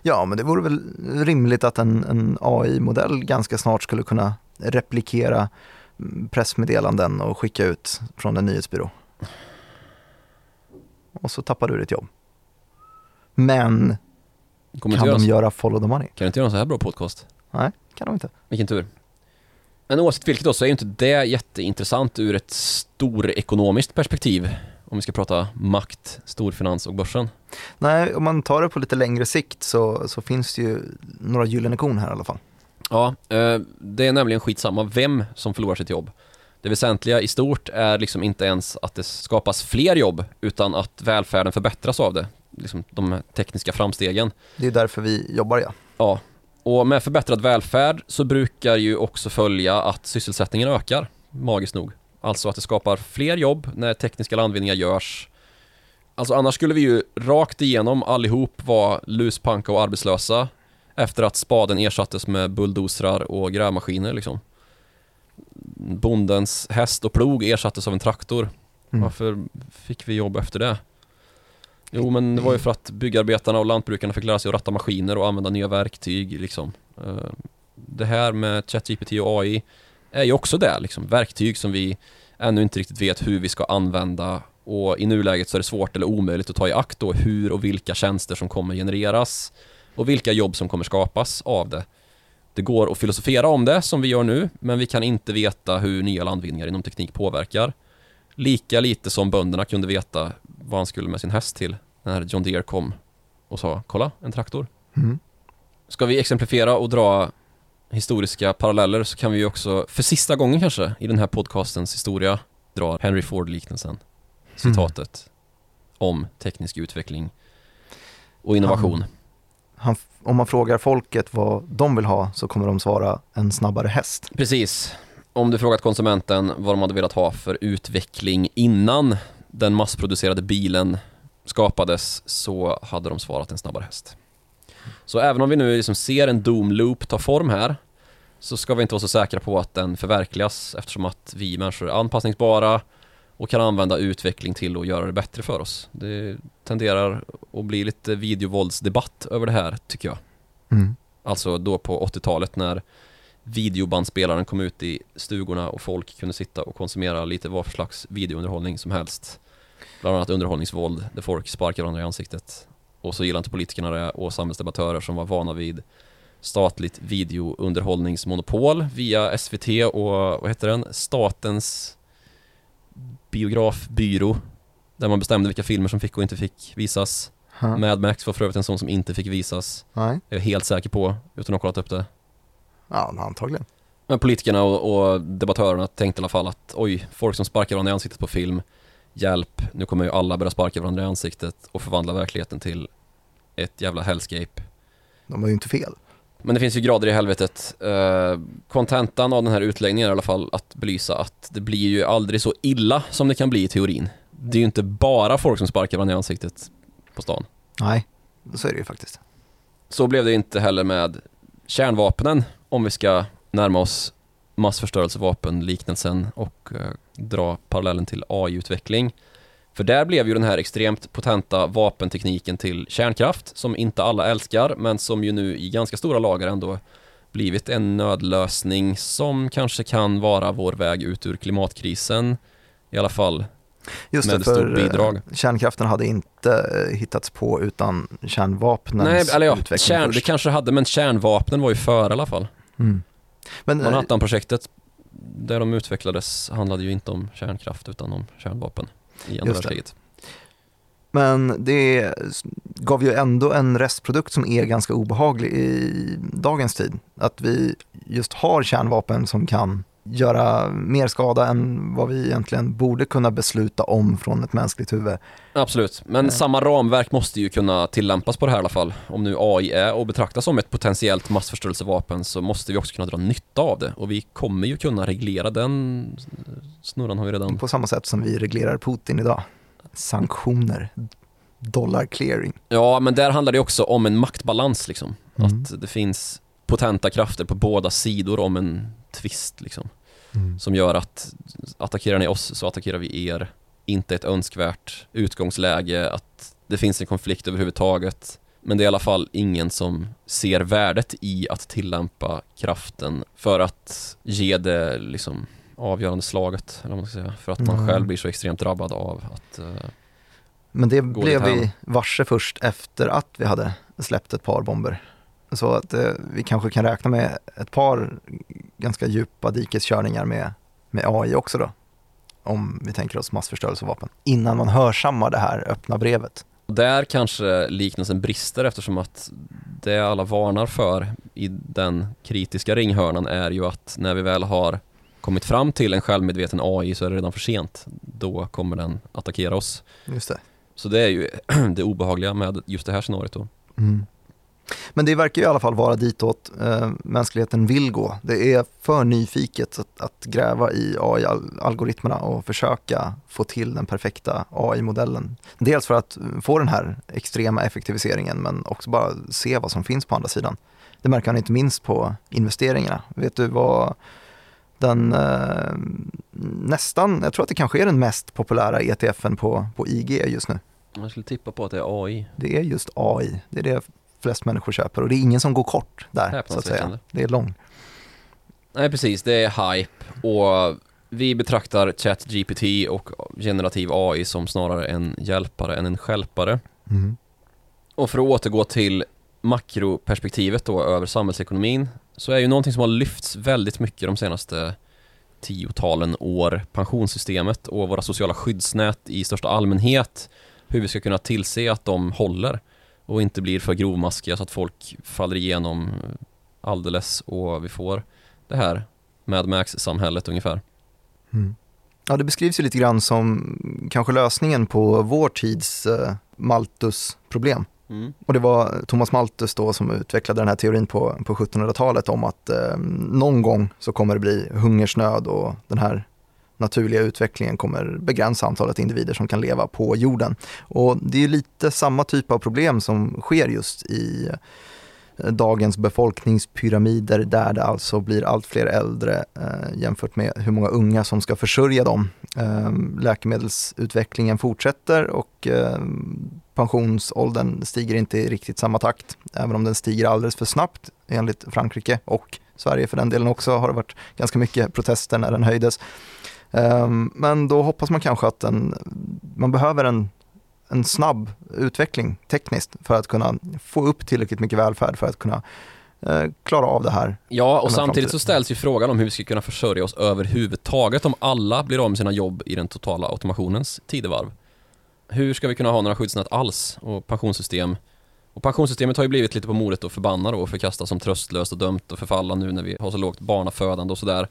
Ja, men det vore väl rimligt att en, en AI-modell ganska snart skulle kunna replikera pressmeddelanden och skicka ut från en nyhetsbyrå. Och så tappar du ditt jobb. Men kan de göra follow the money? kan du inte göra en så här bra podcast? Nej, kan de inte. Vilken tur. Men oavsett vilket då så är ju inte det jätteintressant ur ett storekonomiskt perspektiv. Om vi ska prata makt, storfinans och börsen. Nej, om man tar det på lite längre sikt så, så finns det ju några gyllene korn här i alla fall. Ja, eh, det är nämligen skitsamma vem som förlorar sitt jobb. Det väsentliga i stort är liksom inte ens att det skapas fler jobb utan att välfärden förbättras av det. Liksom de tekniska framstegen. Det är därför vi jobbar ja. Ja, och med förbättrad välfärd så brukar ju också följa att sysselsättningen ökar, magiskt nog. Alltså att det skapar fler jobb när tekniska landvinningar görs. Alltså annars skulle vi ju rakt igenom allihop vara luspanka och arbetslösa efter att spaden ersattes med bulldozrar och grävmaskiner liksom. Bondens häst och plog ersattes av en traktor. Mm. Varför fick vi jobb efter det? Jo men det var ju för att byggarbetarna och lantbrukarna fick lära sig att ratta maskiner och använda nya verktyg liksom. Eh, Det här med ChatGPT och AI är ju också det liksom. Verktyg som vi ännu inte riktigt vet hur vi ska använda och i nuläget så är det svårt eller omöjligt att ta i akt då hur och vilka tjänster som kommer genereras och vilka jobb som kommer skapas av det. Det går att filosofera om det som vi gör nu, men vi kan inte veta hur nya landvinningar inom teknik påverkar. Lika lite som bönderna kunde veta vad han skulle med sin häst till när John Deere kom och sa kolla, en traktor. Mm. Ska vi exemplifiera och dra historiska paralleller så kan vi ju också, för sista gången kanske, i den här podcastens historia, dra Henry Ford-liknelsen. Citatet om teknisk utveckling och innovation. Han, om man frågar folket vad de vill ha så kommer de svara en snabbare häst. Precis. Om du frågat konsumenten vad de hade velat ha för utveckling innan den massproducerade bilen skapades så hade de svarat en snabbare häst. Så även om vi nu liksom ser en doom loop ta form här så ska vi inte vara så säkra på att den förverkligas eftersom att vi människor är anpassningsbara och kan använda utveckling till att göra det bättre för oss. Det tenderar att bli lite videovåldsdebatt över det här tycker jag. Mm. Alltså då på 80-talet när videobandspelaren kom ut i stugorna och folk kunde sitta och konsumera lite vad för slags videounderhållning som helst. Bland annat underhållningsvåld där folk sparkar varandra i ansiktet. Och så gillar inte politikerna det och samhällsdebattörer som var vana vid statligt videounderhållningsmonopol via SVT och vad heter den? Statens biografbyrå där man bestämde vilka filmer som fick och inte fick visas. Ha. Mad Max var för övrigt en sån som inte fick visas. Nej, Jag är helt säker på, utan att ha kollat upp det. Ja antagligen. Men politikerna och, och debattörerna tänkte i alla fall att oj, folk som sparkar varandra i ansiktet på film, hjälp, nu kommer ju alla börja sparka varandra i ansiktet och förvandla verkligheten till ett jävla hellscape. De har ju inte fel. Men det finns ju grader i helvetet. Eh, Kontentan av den här utläggningen är i alla fall att belysa att det blir ju aldrig så illa som det kan bli i teorin. Det är ju inte bara folk som sparkar varandra i ansiktet på stan. Nej, så är det ju faktiskt. Så blev det inte heller med kärnvapnen om vi ska närma oss massförstörelsevapen-liknelsen och eh, dra parallellen till AI-utveckling. För där blev ju den här extremt potenta vapentekniken till kärnkraft som inte alla älskar men som ju nu i ganska stora lager ändå blivit en nödlösning som kanske kan vara vår väg ut ur klimatkrisen i alla fall Just med det, för eh, bidrag. kärnkraften hade inte eh, hittats på utan kärnvapnens Nej, eller ja, kärn, det först. kanske hade men kärnvapnen var ju före i alla fall. Mm. Men eh, Manhattan-projektet där de utvecklades handlade ju inte om kärnkraft utan om kärnvapen i andra världskriget. Men det gav ju ändå en restprodukt som är ganska obehaglig i dagens tid. Att vi just har kärnvapen som kan göra mer skada än vad vi egentligen borde kunna besluta om från ett mänskligt huvud. Absolut, men Eh. samma ramverk måste ju kunna tillämpas på det här i alla fall. Om nu AI är och betraktas som ett potentiellt massförstörelsevapen så måste vi också kunna dra nytta av det och vi kommer ju kunna reglera den snurran har ju redan På samma sätt som vi reglerar Putin idag. Sanktioner, dollar clearing. Ja, men där handlar det också om en maktbalans liksom. Mm. Att det finns potenta krafter på båda sidor om en tvist liksom. Mm. Som gör att attackerar ni oss så attackerar vi er. Inte ett önskvärt utgångsläge, att det finns en konflikt överhuvudtaget. Men det är i alla fall ingen som ser värdet i att tillämpa kraften för att ge det liksom avgörande slaget, eller vad man ska säga. För att man Mm. själv blir så extremt drabbad av att eh, Men det blev vi varse först efter att vi hade släppt ett par bomber. Så att eh, vi kanske kan räkna med ett par ganska djupa dikeskörningar med, med AI också då. Om vi tänker oss massförstörelsevapen. Innan man hörsammar det här öppna brevet. Där kanske liknelsen brister eftersom att det alla varnar för i den kritiska ringhörnan är ju att när vi väl har kommit fram till en självmedveten AI så är det redan för sent. Då kommer den attackera oss. Just det. Så det är ju [CLEARS THROAT] det obehagliga med just det här scenariot då. Mm. Men det verkar ju i alla fall vara ditåt eh, mänskligheten vill gå. Det är för nyfiket att, att gräva i AI-algoritmerna och försöka få till den perfekta AI-modellen. Dels för att få den här extrema effektiviseringen men också bara se vad som finns på andra sidan. Det märker man inte minst på investeringarna. Vet du vad den eh, nästan, jag tror att det kanske är den mest populära ETFen på, på IG just nu. Jag skulle tippa på att det är AI. Det är just AI, det är det flest människor köper och det är ingen som går kort där så att säga. Det är lång. Nej precis, det är hype och vi betraktar ChatGPT och generativ AI som snarare en hjälpare än en stjälpare. Och för att återgå till makroperspektivet då över samhällsekonomin så är ju någonting som har lyfts väldigt mycket de senaste tiotalen år pensionssystemet och våra sociala skyddsnät i största allmänhet hur vi ska kunna tillse att de håller och inte blir för grovmaskiga så att folk faller igenom alldeles och vi får det här Mad Max-samhället ungefär. Mm. Ja, det beskrivs ju lite grann som kanske lösningen på vår tids eh, Malthus-problem. Mm. Och det var Thomas Malthus då som utvecklade den här teorin på, på 1700-talet om att eh, någon gång så kommer det bli hungersnöd och den här naturliga utvecklingen kommer begränsa antalet individer som kan leva på jorden. Och det är lite samma typ av problem som sker just i eh, dagens befolkningspyramider där det alltså blir allt fler äldre eh, jämfört med hur många unga som ska försörja dem. Eh, läkemedelsutvecklingen fortsätter och eh, pensionsåldern stiger inte i riktigt samma takt, även om den stiger alldeles för snabbt enligt Frankrike och Sverige för den delen också har det varit ganska mycket protester när den höjdes. Ehm, men då hoppas man kanske att den, man behöver en, en snabb utveckling tekniskt för att kunna få upp tillräckligt mycket välfärd för att kunna eh, klara av det här. Ja, och samtidigt så ställs ju frågan om hur vi ska kunna försörja oss överhuvudtaget om alla blir av med sina jobb i den totala automationens tidevarv. Hur ska vi kunna ha några skyddsnät alls och pensionssystem? Och pensionssystemet har ju blivit lite på modet och förbanna då och förkastas som tröstlöst och dömt och förfalla nu när vi har så lågt barnafödande och sådär.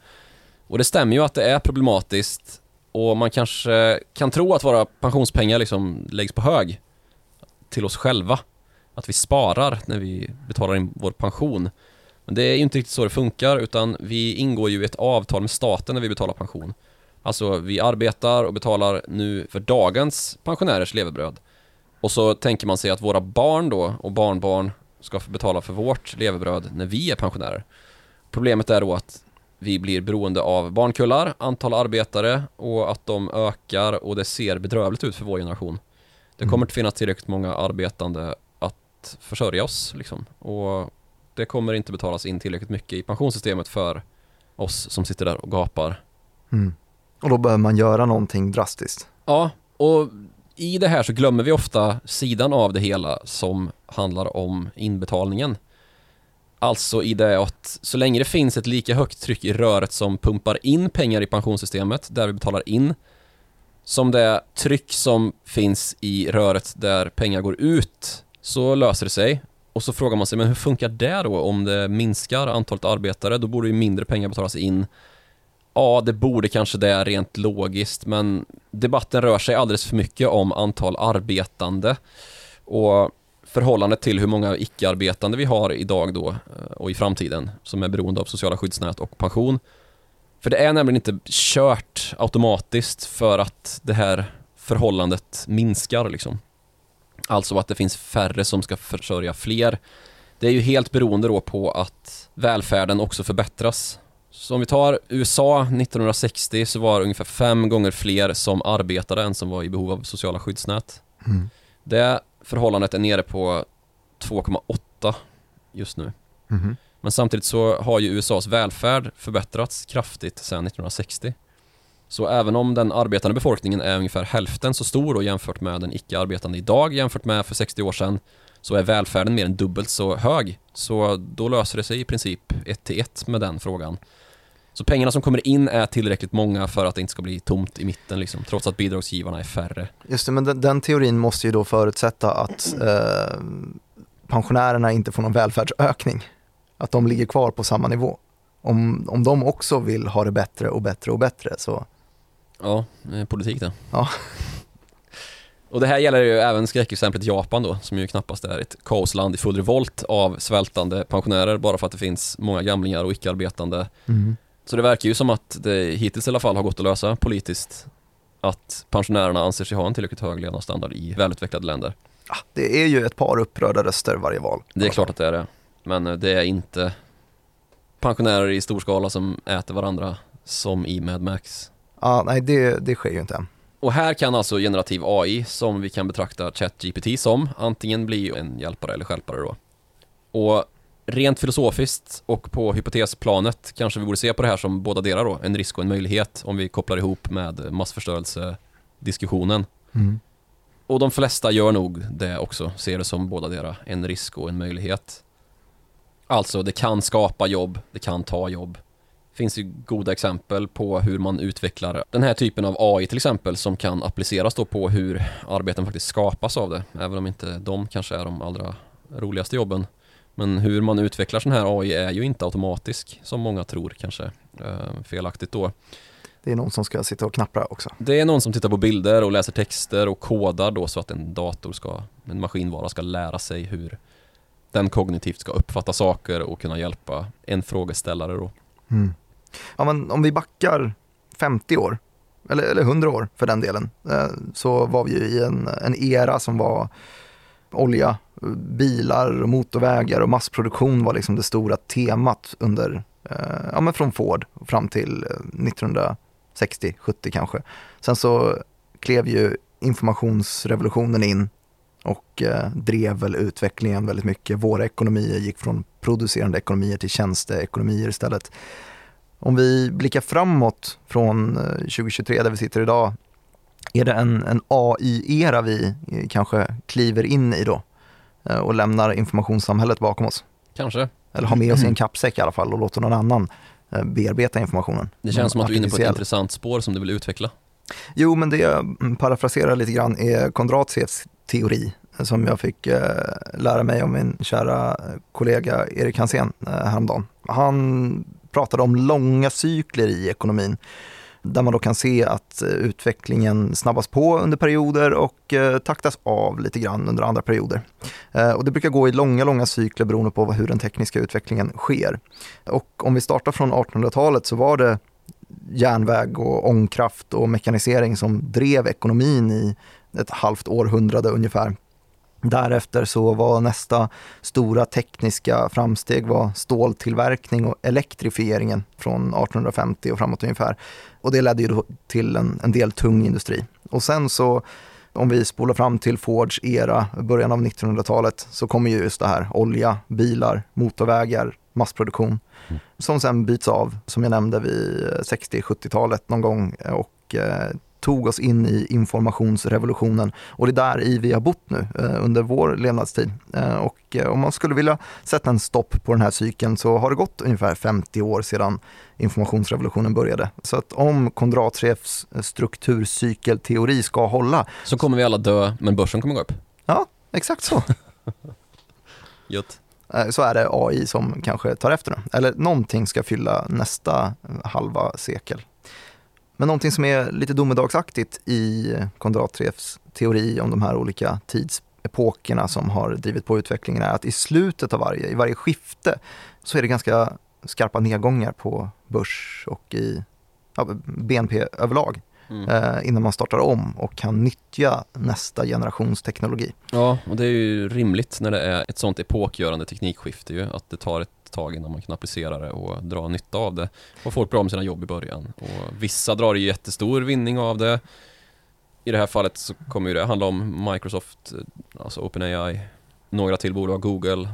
Och det stämmer ju att det är problematiskt och man kanske kan tro att våra pensionspengar liksom läggs på hög till oss själva. Att vi sparar när vi betalar in vår pension. Men det är ju inte riktigt så det funkar utan vi ingår ju ett avtal med staten när vi betalar pension. Alltså vi arbetar och betalar nu för dagens pensionärers levebröd. Och så tänker man sig att våra barn då och barnbarn ska betala för vårt levebröd när vi är pensionärer. Problemet är då att vi blir beroende av barnkullar, antal arbetare och att de ökar och det ser bedrövligt ut för vår generation. Det kommer inte finnas tillräckligt många arbetande att försörja oss liksom. Och det kommer inte betalas in tillräckligt mycket i pensionssystemet för oss som sitter där och gapar. Mm. Och då behöver man göra någonting drastiskt. Ja, och i det här så glömmer vi ofta sidan av det hela som handlar om inbetalningen. Alltså i det att så länge det finns ett lika högt tryck i röret som pumpar in pengar i pensionssystemet, där vi betalar in, som det tryck som finns i röret där pengar går ut, så löser det sig. Och så frågar man sig, men hur funkar det då om det minskar antalet arbetare? Då borde ju mindre pengar betalas in. Ja, det borde kanske det rent logiskt, men debatten rör sig alldeles för mycket om antal arbetande. Och förhållandet till hur många icke-arbetande vi har idag då eh, och i framtiden som är beroende av sociala skyddsnät och pension. För det är nämligen inte kört automatiskt för att det här förhållandet minskar liksom. Alltså att det finns färre som ska försörja fler. Det är ju helt beroende då på att välfärden också förbättras. Så om vi tar USA 1960 så var det ungefär fem gånger fler som arbetade än som var i behov av sociala skyddsnät. Mm. Det förhållandet är nere på 2,8 just nu. Mm. Men samtidigt så har ju USAs välfärd förbättrats kraftigt sedan 1960. Så även om den arbetande befolkningen är ungefär hälften så stor då jämfört med den icke-arbetande idag jämfört med för 60 år sedan så är välfärden mer än dubbelt så hög. Så då löser det sig i princip ett till ett med den frågan. Så pengarna som kommer in är tillräckligt många för att det inte ska bli tomt i mitten liksom, trots att bidragsgivarna är färre. Just det, men den, den teorin måste ju då förutsätta att eh, pensionärerna inte får någon välfärdsökning. Att de ligger kvar på samma nivå. Om, om de också vill ha det bättre och bättre och bättre så... Ja, politik det. Ja. [LAUGHS] Och det här gäller ju även skräckexemplet Japan då, som ju knappast är ett kaosland i full revolt av svältande pensionärer bara för att det finns många gamlingar och icke-arbetande. Mm. Så det verkar ju som att det hittills i alla fall har gått att lösa politiskt att pensionärerna anser sig ha en tillräckligt hög levnadsstandard i välutvecklade länder. Det är ju ett par upprörda röster varje val. Det är klart att det är det. Men eh, det är inte pensionärer i stor skala som äter varandra som i Mad Max. Ja, nej det, det sker ju inte än. Och här kan alltså generativ AI, som vi kan betrakta ChatGPT som, antingen bli en hjälpare eller skälpare då. Och rent filosofiskt och på hypotesplanet kanske vi borde se på det här som båda delar då, en risk och en möjlighet om vi kopplar ihop med massförstörelsediskussionen. Mm. Och de flesta gör nog det också, ser det som båda delar, en risk och en möjlighet. Alltså, det kan skapa jobb, det kan ta jobb. Det finns ju goda exempel på hur man utvecklar den här typen av AI till exempel som kan appliceras då på hur arbeten faktiskt skapas av det, även om inte de kanske är de allra roligaste jobben. Men hur man utvecklar sån här AI är ju inte automatisk som många tror kanske. Eh, felaktigt då. Det är någon som ska sitta och knappra också. Det är någon som tittar på bilder och läser texter och kodar då så att en dator ska, en maskinvara ska lära sig hur den kognitivt ska uppfatta saker och kunna hjälpa en frågeställare då. Mm. Ja, men om vi backar 50 år, eller, eller 100 år för den delen, eh, så var vi ju i en, en era som var olja, bilar, motorvägar och massproduktion var liksom det stora temat under, eh, ja men från Ford fram till eh, 1960, 70 kanske. Sen så klev ju informationsrevolutionen in och eh, drev väl utvecklingen väldigt mycket. Våra ekonomier gick från producerande ekonomier till tjänsteekonomier istället. Om vi blickar framåt från eh, 2023 där vi sitter idag, är det en, en AI-era vi kanske kliver in i då och lämnar informationssamhället bakom oss? Kanske. Eller har med oss i en kappsäck i alla fall och låter någon annan bearbeta informationen. Det känns som att du är inne på ett intressant spår som du vill utveckla. Jo, men det jag parafraserar lite grann är Kondratievs teori som jag fick eh, lära mig av min kära kollega Erik Hansén eh, häromdagen. Han pratade om långa cykler i ekonomin där man då kan se att eh, utvecklingen snabbas på under perioder och eh, taktas av lite grann under andra perioder. Eh, och det brukar gå i långa, långa cykler beroende på hur den tekniska utvecklingen sker. Och om vi startar från 1800-talet så var det järnväg och ångkraft och mekanisering som drev ekonomin i ett halvt århundrade ungefär. Därefter så var nästa stora tekniska framsteg var ståltillverkning och elektrifieringen från 1850 och framåt ungefär. Och det ledde ju till en, en del tung industri. Och sen så om vi spolar fram till Fords era, början av 1900-talet, så kommer ju just det här olja, bilar, motorvägar, massproduktion. Mm. Som sen byts av, som jag nämnde, vid 60-70-talet någon gång och eh, tog oss in i informationsrevolutionen och det är där i vi har bott nu eh, under vår levnadstid. Eh, och eh, om man skulle vilja sätta en stopp på den här cykeln så har det gått ungefär 50 år sedan informationsrevolutionen började. Så att om Kondratievs strukturcykelteori ska hålla så kommer vi alla dö men börsen kommer gå upp. Ja, exakt så. [LAUGHS] Gött så är det AI som kanske tar efter nu. Eller någonting ska fylla nästa halva sekel. Men någonting som är lite domedagsaktigt i Kondratievs teori om de här olika tidsepokerna som har drivit på utvecklingen är att i slutet av varje, i varje skifte så är det ganska skarpa nedgångar på börs och i ja, BNP överlag. Mm. Eh, innan man startar om och kan nyttja nästa generations teknologi. Ja, och det är ju rimligt när det är ett sånt epokgörande teknikskifte ju, att det tar ett tag innan man kan applicera det och dra nytta av det. Och folk blir av med sina jobb i början. Och vissa drar ju jättestor vinning av det. I det här fallet så kommer ju det handla om Microsoft, alltså OpenAI, några till bolag, Google,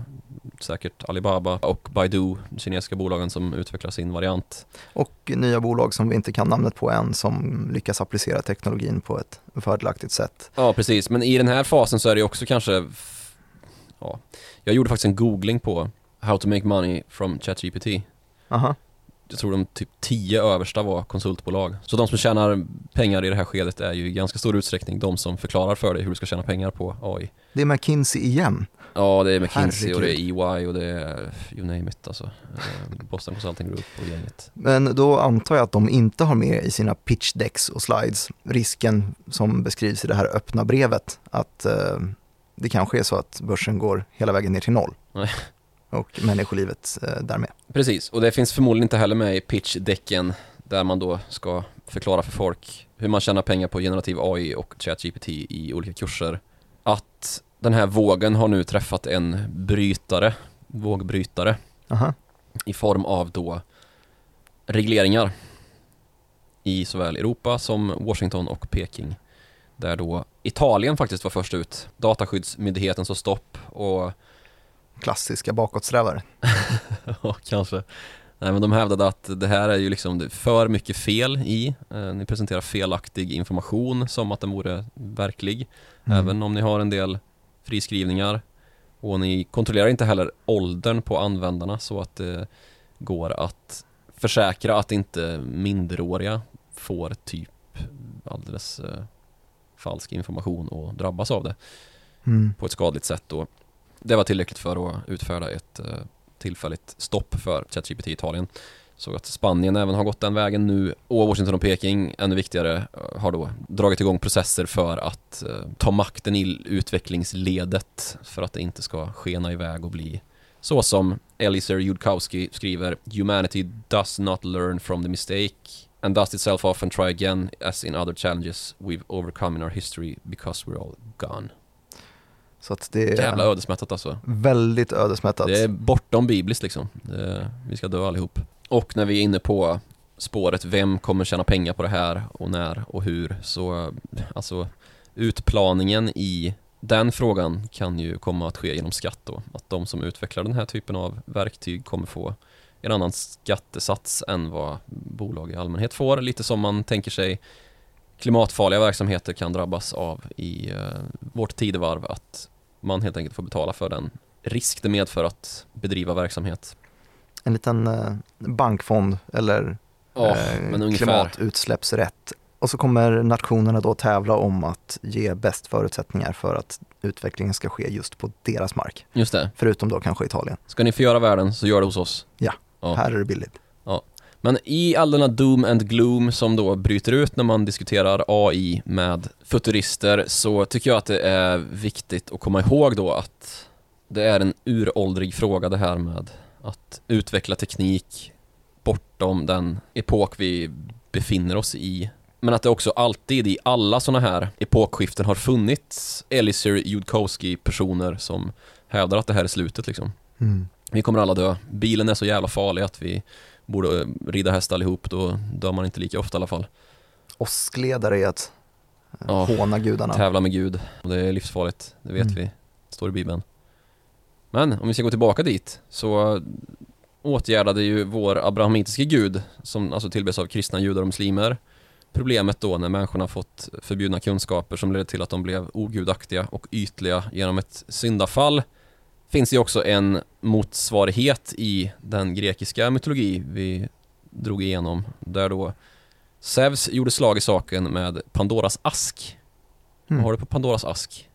säkert Alibaba och Baidu, kinesiska bolagen som utvecklar sin variant. Och nya bolag som vi inte kan namnet på än som lyckas applicera teknologin på ett fördelaktigt sätt. Ja, precis. Men i den här fasen så är det också kanske Ja, jag gjorde faktiskt en googling på How to make money from ChatGPT. Aha. Jag tror de typ tio översta var konsultbolag. Så de som tjänar pengar i det här skedet är ju i ganska stor utsträckning de som förklarar för dig hur du ska tjäna pengar på AI. Det är McKinsey igen. Ja, det är McKinsey Herregud. och det är EY och det är you name it alltså. Eh, Boston Consulting Group och gänget. Men då antar jag att de inte har med i sina pitch decks och slides risken som beskrivs i det här öppna brevet att eh, det kanske är så att börsen går hela vägen ner till noll. Nej och människolivet eh, därmed. Precis, och det finns förmodligen inte heller med i pitchdecken där man då ska förklara för folk hur man tjänar pengar på generativ AI och ChatGPT i olika kurser. Att den här vågen har nu träffat en brytare, vågbrytare, Aha. i form av då regleringar i såväl Europa som Washington och Peking. Där då Italien faktiskt var först ut. Dataskyddsmyndigheten så stopp och klassiska bakåtsträvare. [LAUGHS] ja, kanske. Nej, men de hävdade att det här är ju liksom för mycket fel i. Eh, ni presenterar felaktig information som att den vore verklig. Mm. Även om ni har en del friskrivningar. Och ni kontrollerar inte heller åldern på användarna så att det går att försäkra att inte minderåriga får typ alldeles eh, falsk information och drabbas av det mm. på ett skadligt sätt. Då. Det var tillräckligt för att utfärda ett eh, tillfälligt stopp för ChatGPT i Italien. Så att Spanien även har gått den vägen nu och Washington och Peking, ännu viktigare, eh, har då dragit igång processer för att eh, ta makten i utvecklingsledet för att det inte ska skena iväg och bli så som Eliezer Judkowski skriver Humanity does not learn from the mistake and dust itself off and try again as in other challenges we've overcome in our history because we're all gone. Så att det är Jävla ödesmättat alltså. väldigt ödesmättat. Det är bortom bibliskt liksom. Det, vi ska dö allihop. Och när vi är inne på spåret, vem kommer tjäna pengar på det här och när och hur? Så alltså utplaningen i den frågan kan ju komma att ske genom skatt då. Att de som utvecklar den här typen av verktyg kommer få en annan skattesats än vad bolag i allmänhet får. Lite som man tänker sig klimatfarliga verksamheter kan drabbas av i eh, vårt tidevarv. Att man helt enkelt får betala för den risk det medför att bedriva verksamhet. En liten eh, bankfond eller Ja, eh, klimatutsläppsrätt. Och så kommer nationerna då tävla om att ge bäst förutsättningar för att utvecklingen ska ske just på deras mark. Just det. Förutom då kanske Italien. Ska ni förgöra världen så gör det hos oss. Ja. Här är det billigt. Men i all denna doom and gloom som då bryter ut när man diskuterar AI med futurister så tycker jag att det är viktigt att komma ihåg då att det är en uråldrig fråga det här med att utveckla teknik bortom den epok vi befinner oss i. Men att det också alltid i alla sådana här epokskiften har funnits Elisir Yudkowsky-personer som hävdar att det här är slutet liksom. Mm. Vi kommer alla dö. Bilen är så jävla farlig att vi borde eh, rida häst allihop, då dör man inte lika ofta i alla fall. Åskledare är att eh, Ja. håna gudarna. Tävla med Gud, det är livsfarligt, det vet Mm. vi, står i Bibeln. Men om vi ska gå tillbaka dit, så åtgärdade ju vår abrahamitiske gud, som alltså tillbes av kristna judar och muslimer, problemet då när människorna fått förbjudna kunskaper som ledde till att de blev ogudaktiga och ytliga genom ett syndafall finns ju också en motsvarighet i den grekiska mytologi vi drog igenom, där då Zeus gjorde slag i saken med Pandoras ask. Mm. Vad har du på Pandoras ask?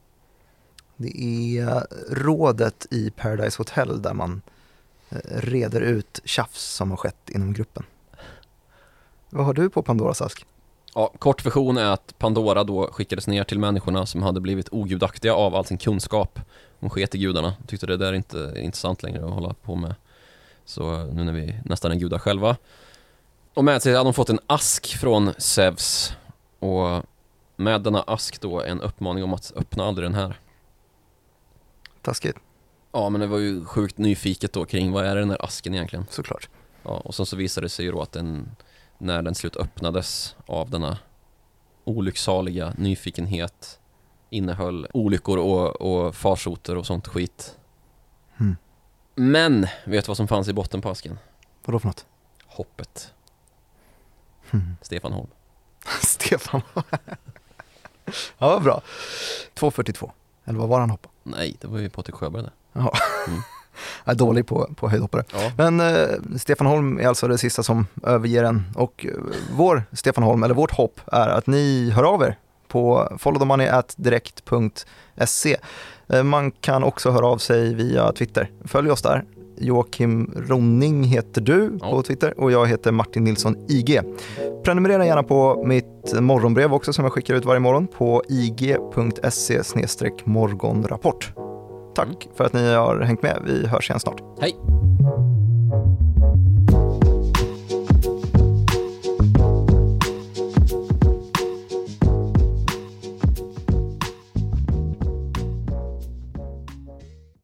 Det är rådet i Paradise Hotel där man eh, reder ut tjafs som har skett inom gruppen. Vad har du på Pandoras ask? Ja, kort version är att Pandora då skickades ner till människorna som hade blivit ogudaktiga av all sin kunskap. Hon sket i gudarna, tyckte det där inte är intressant längre att hålla på med. Så nu när vi nästan är gudar själva. Och med sig hade de fått en ask från Zeus. Och med denna ask då en uppmaning om att öppna aldrig den här. Taskigt, Ja, men det var ju sjukt nyfiket då kring vad är den här asken egentligen? såklart. Ja, och sen så visade det sig ju då att den, när den slut öppnades av denna olycksaliga nyfikenhet innehöll olyckor och, och farsoter och sånt skit. Mm. Men, vet du vad som fanns i botten på asken? Vadå för något? Hoppet. Hmm. [LAUGHS] Stefan Holm. Stefan. [LAUGHS] ja, bra. 2.42. Eller vad var han hoppa? Nej, det var ju Patrik Sjöberg det. Jaha. Mm. Jag är dålig på, på höjdhoppare. Ja. Men eh, Stefan Holm är alltså det sista som överger en och eh, vår Stefan Holm, eller vårt hopp är att ni hör av er på followthemoney.direkt.se. Eh, man kan också höra av sig via Twitter. Följ oss där. Joakim Ronning heter du Ja. på Twitter och jag heter Martin Nilsson IG. Prenumerera gärna på mitt morgonbrev också som jag skickar ut varje morgon på ig.se morgonrapport. Tack för att ni har hängt med. Vi hörs igen snart. Hej!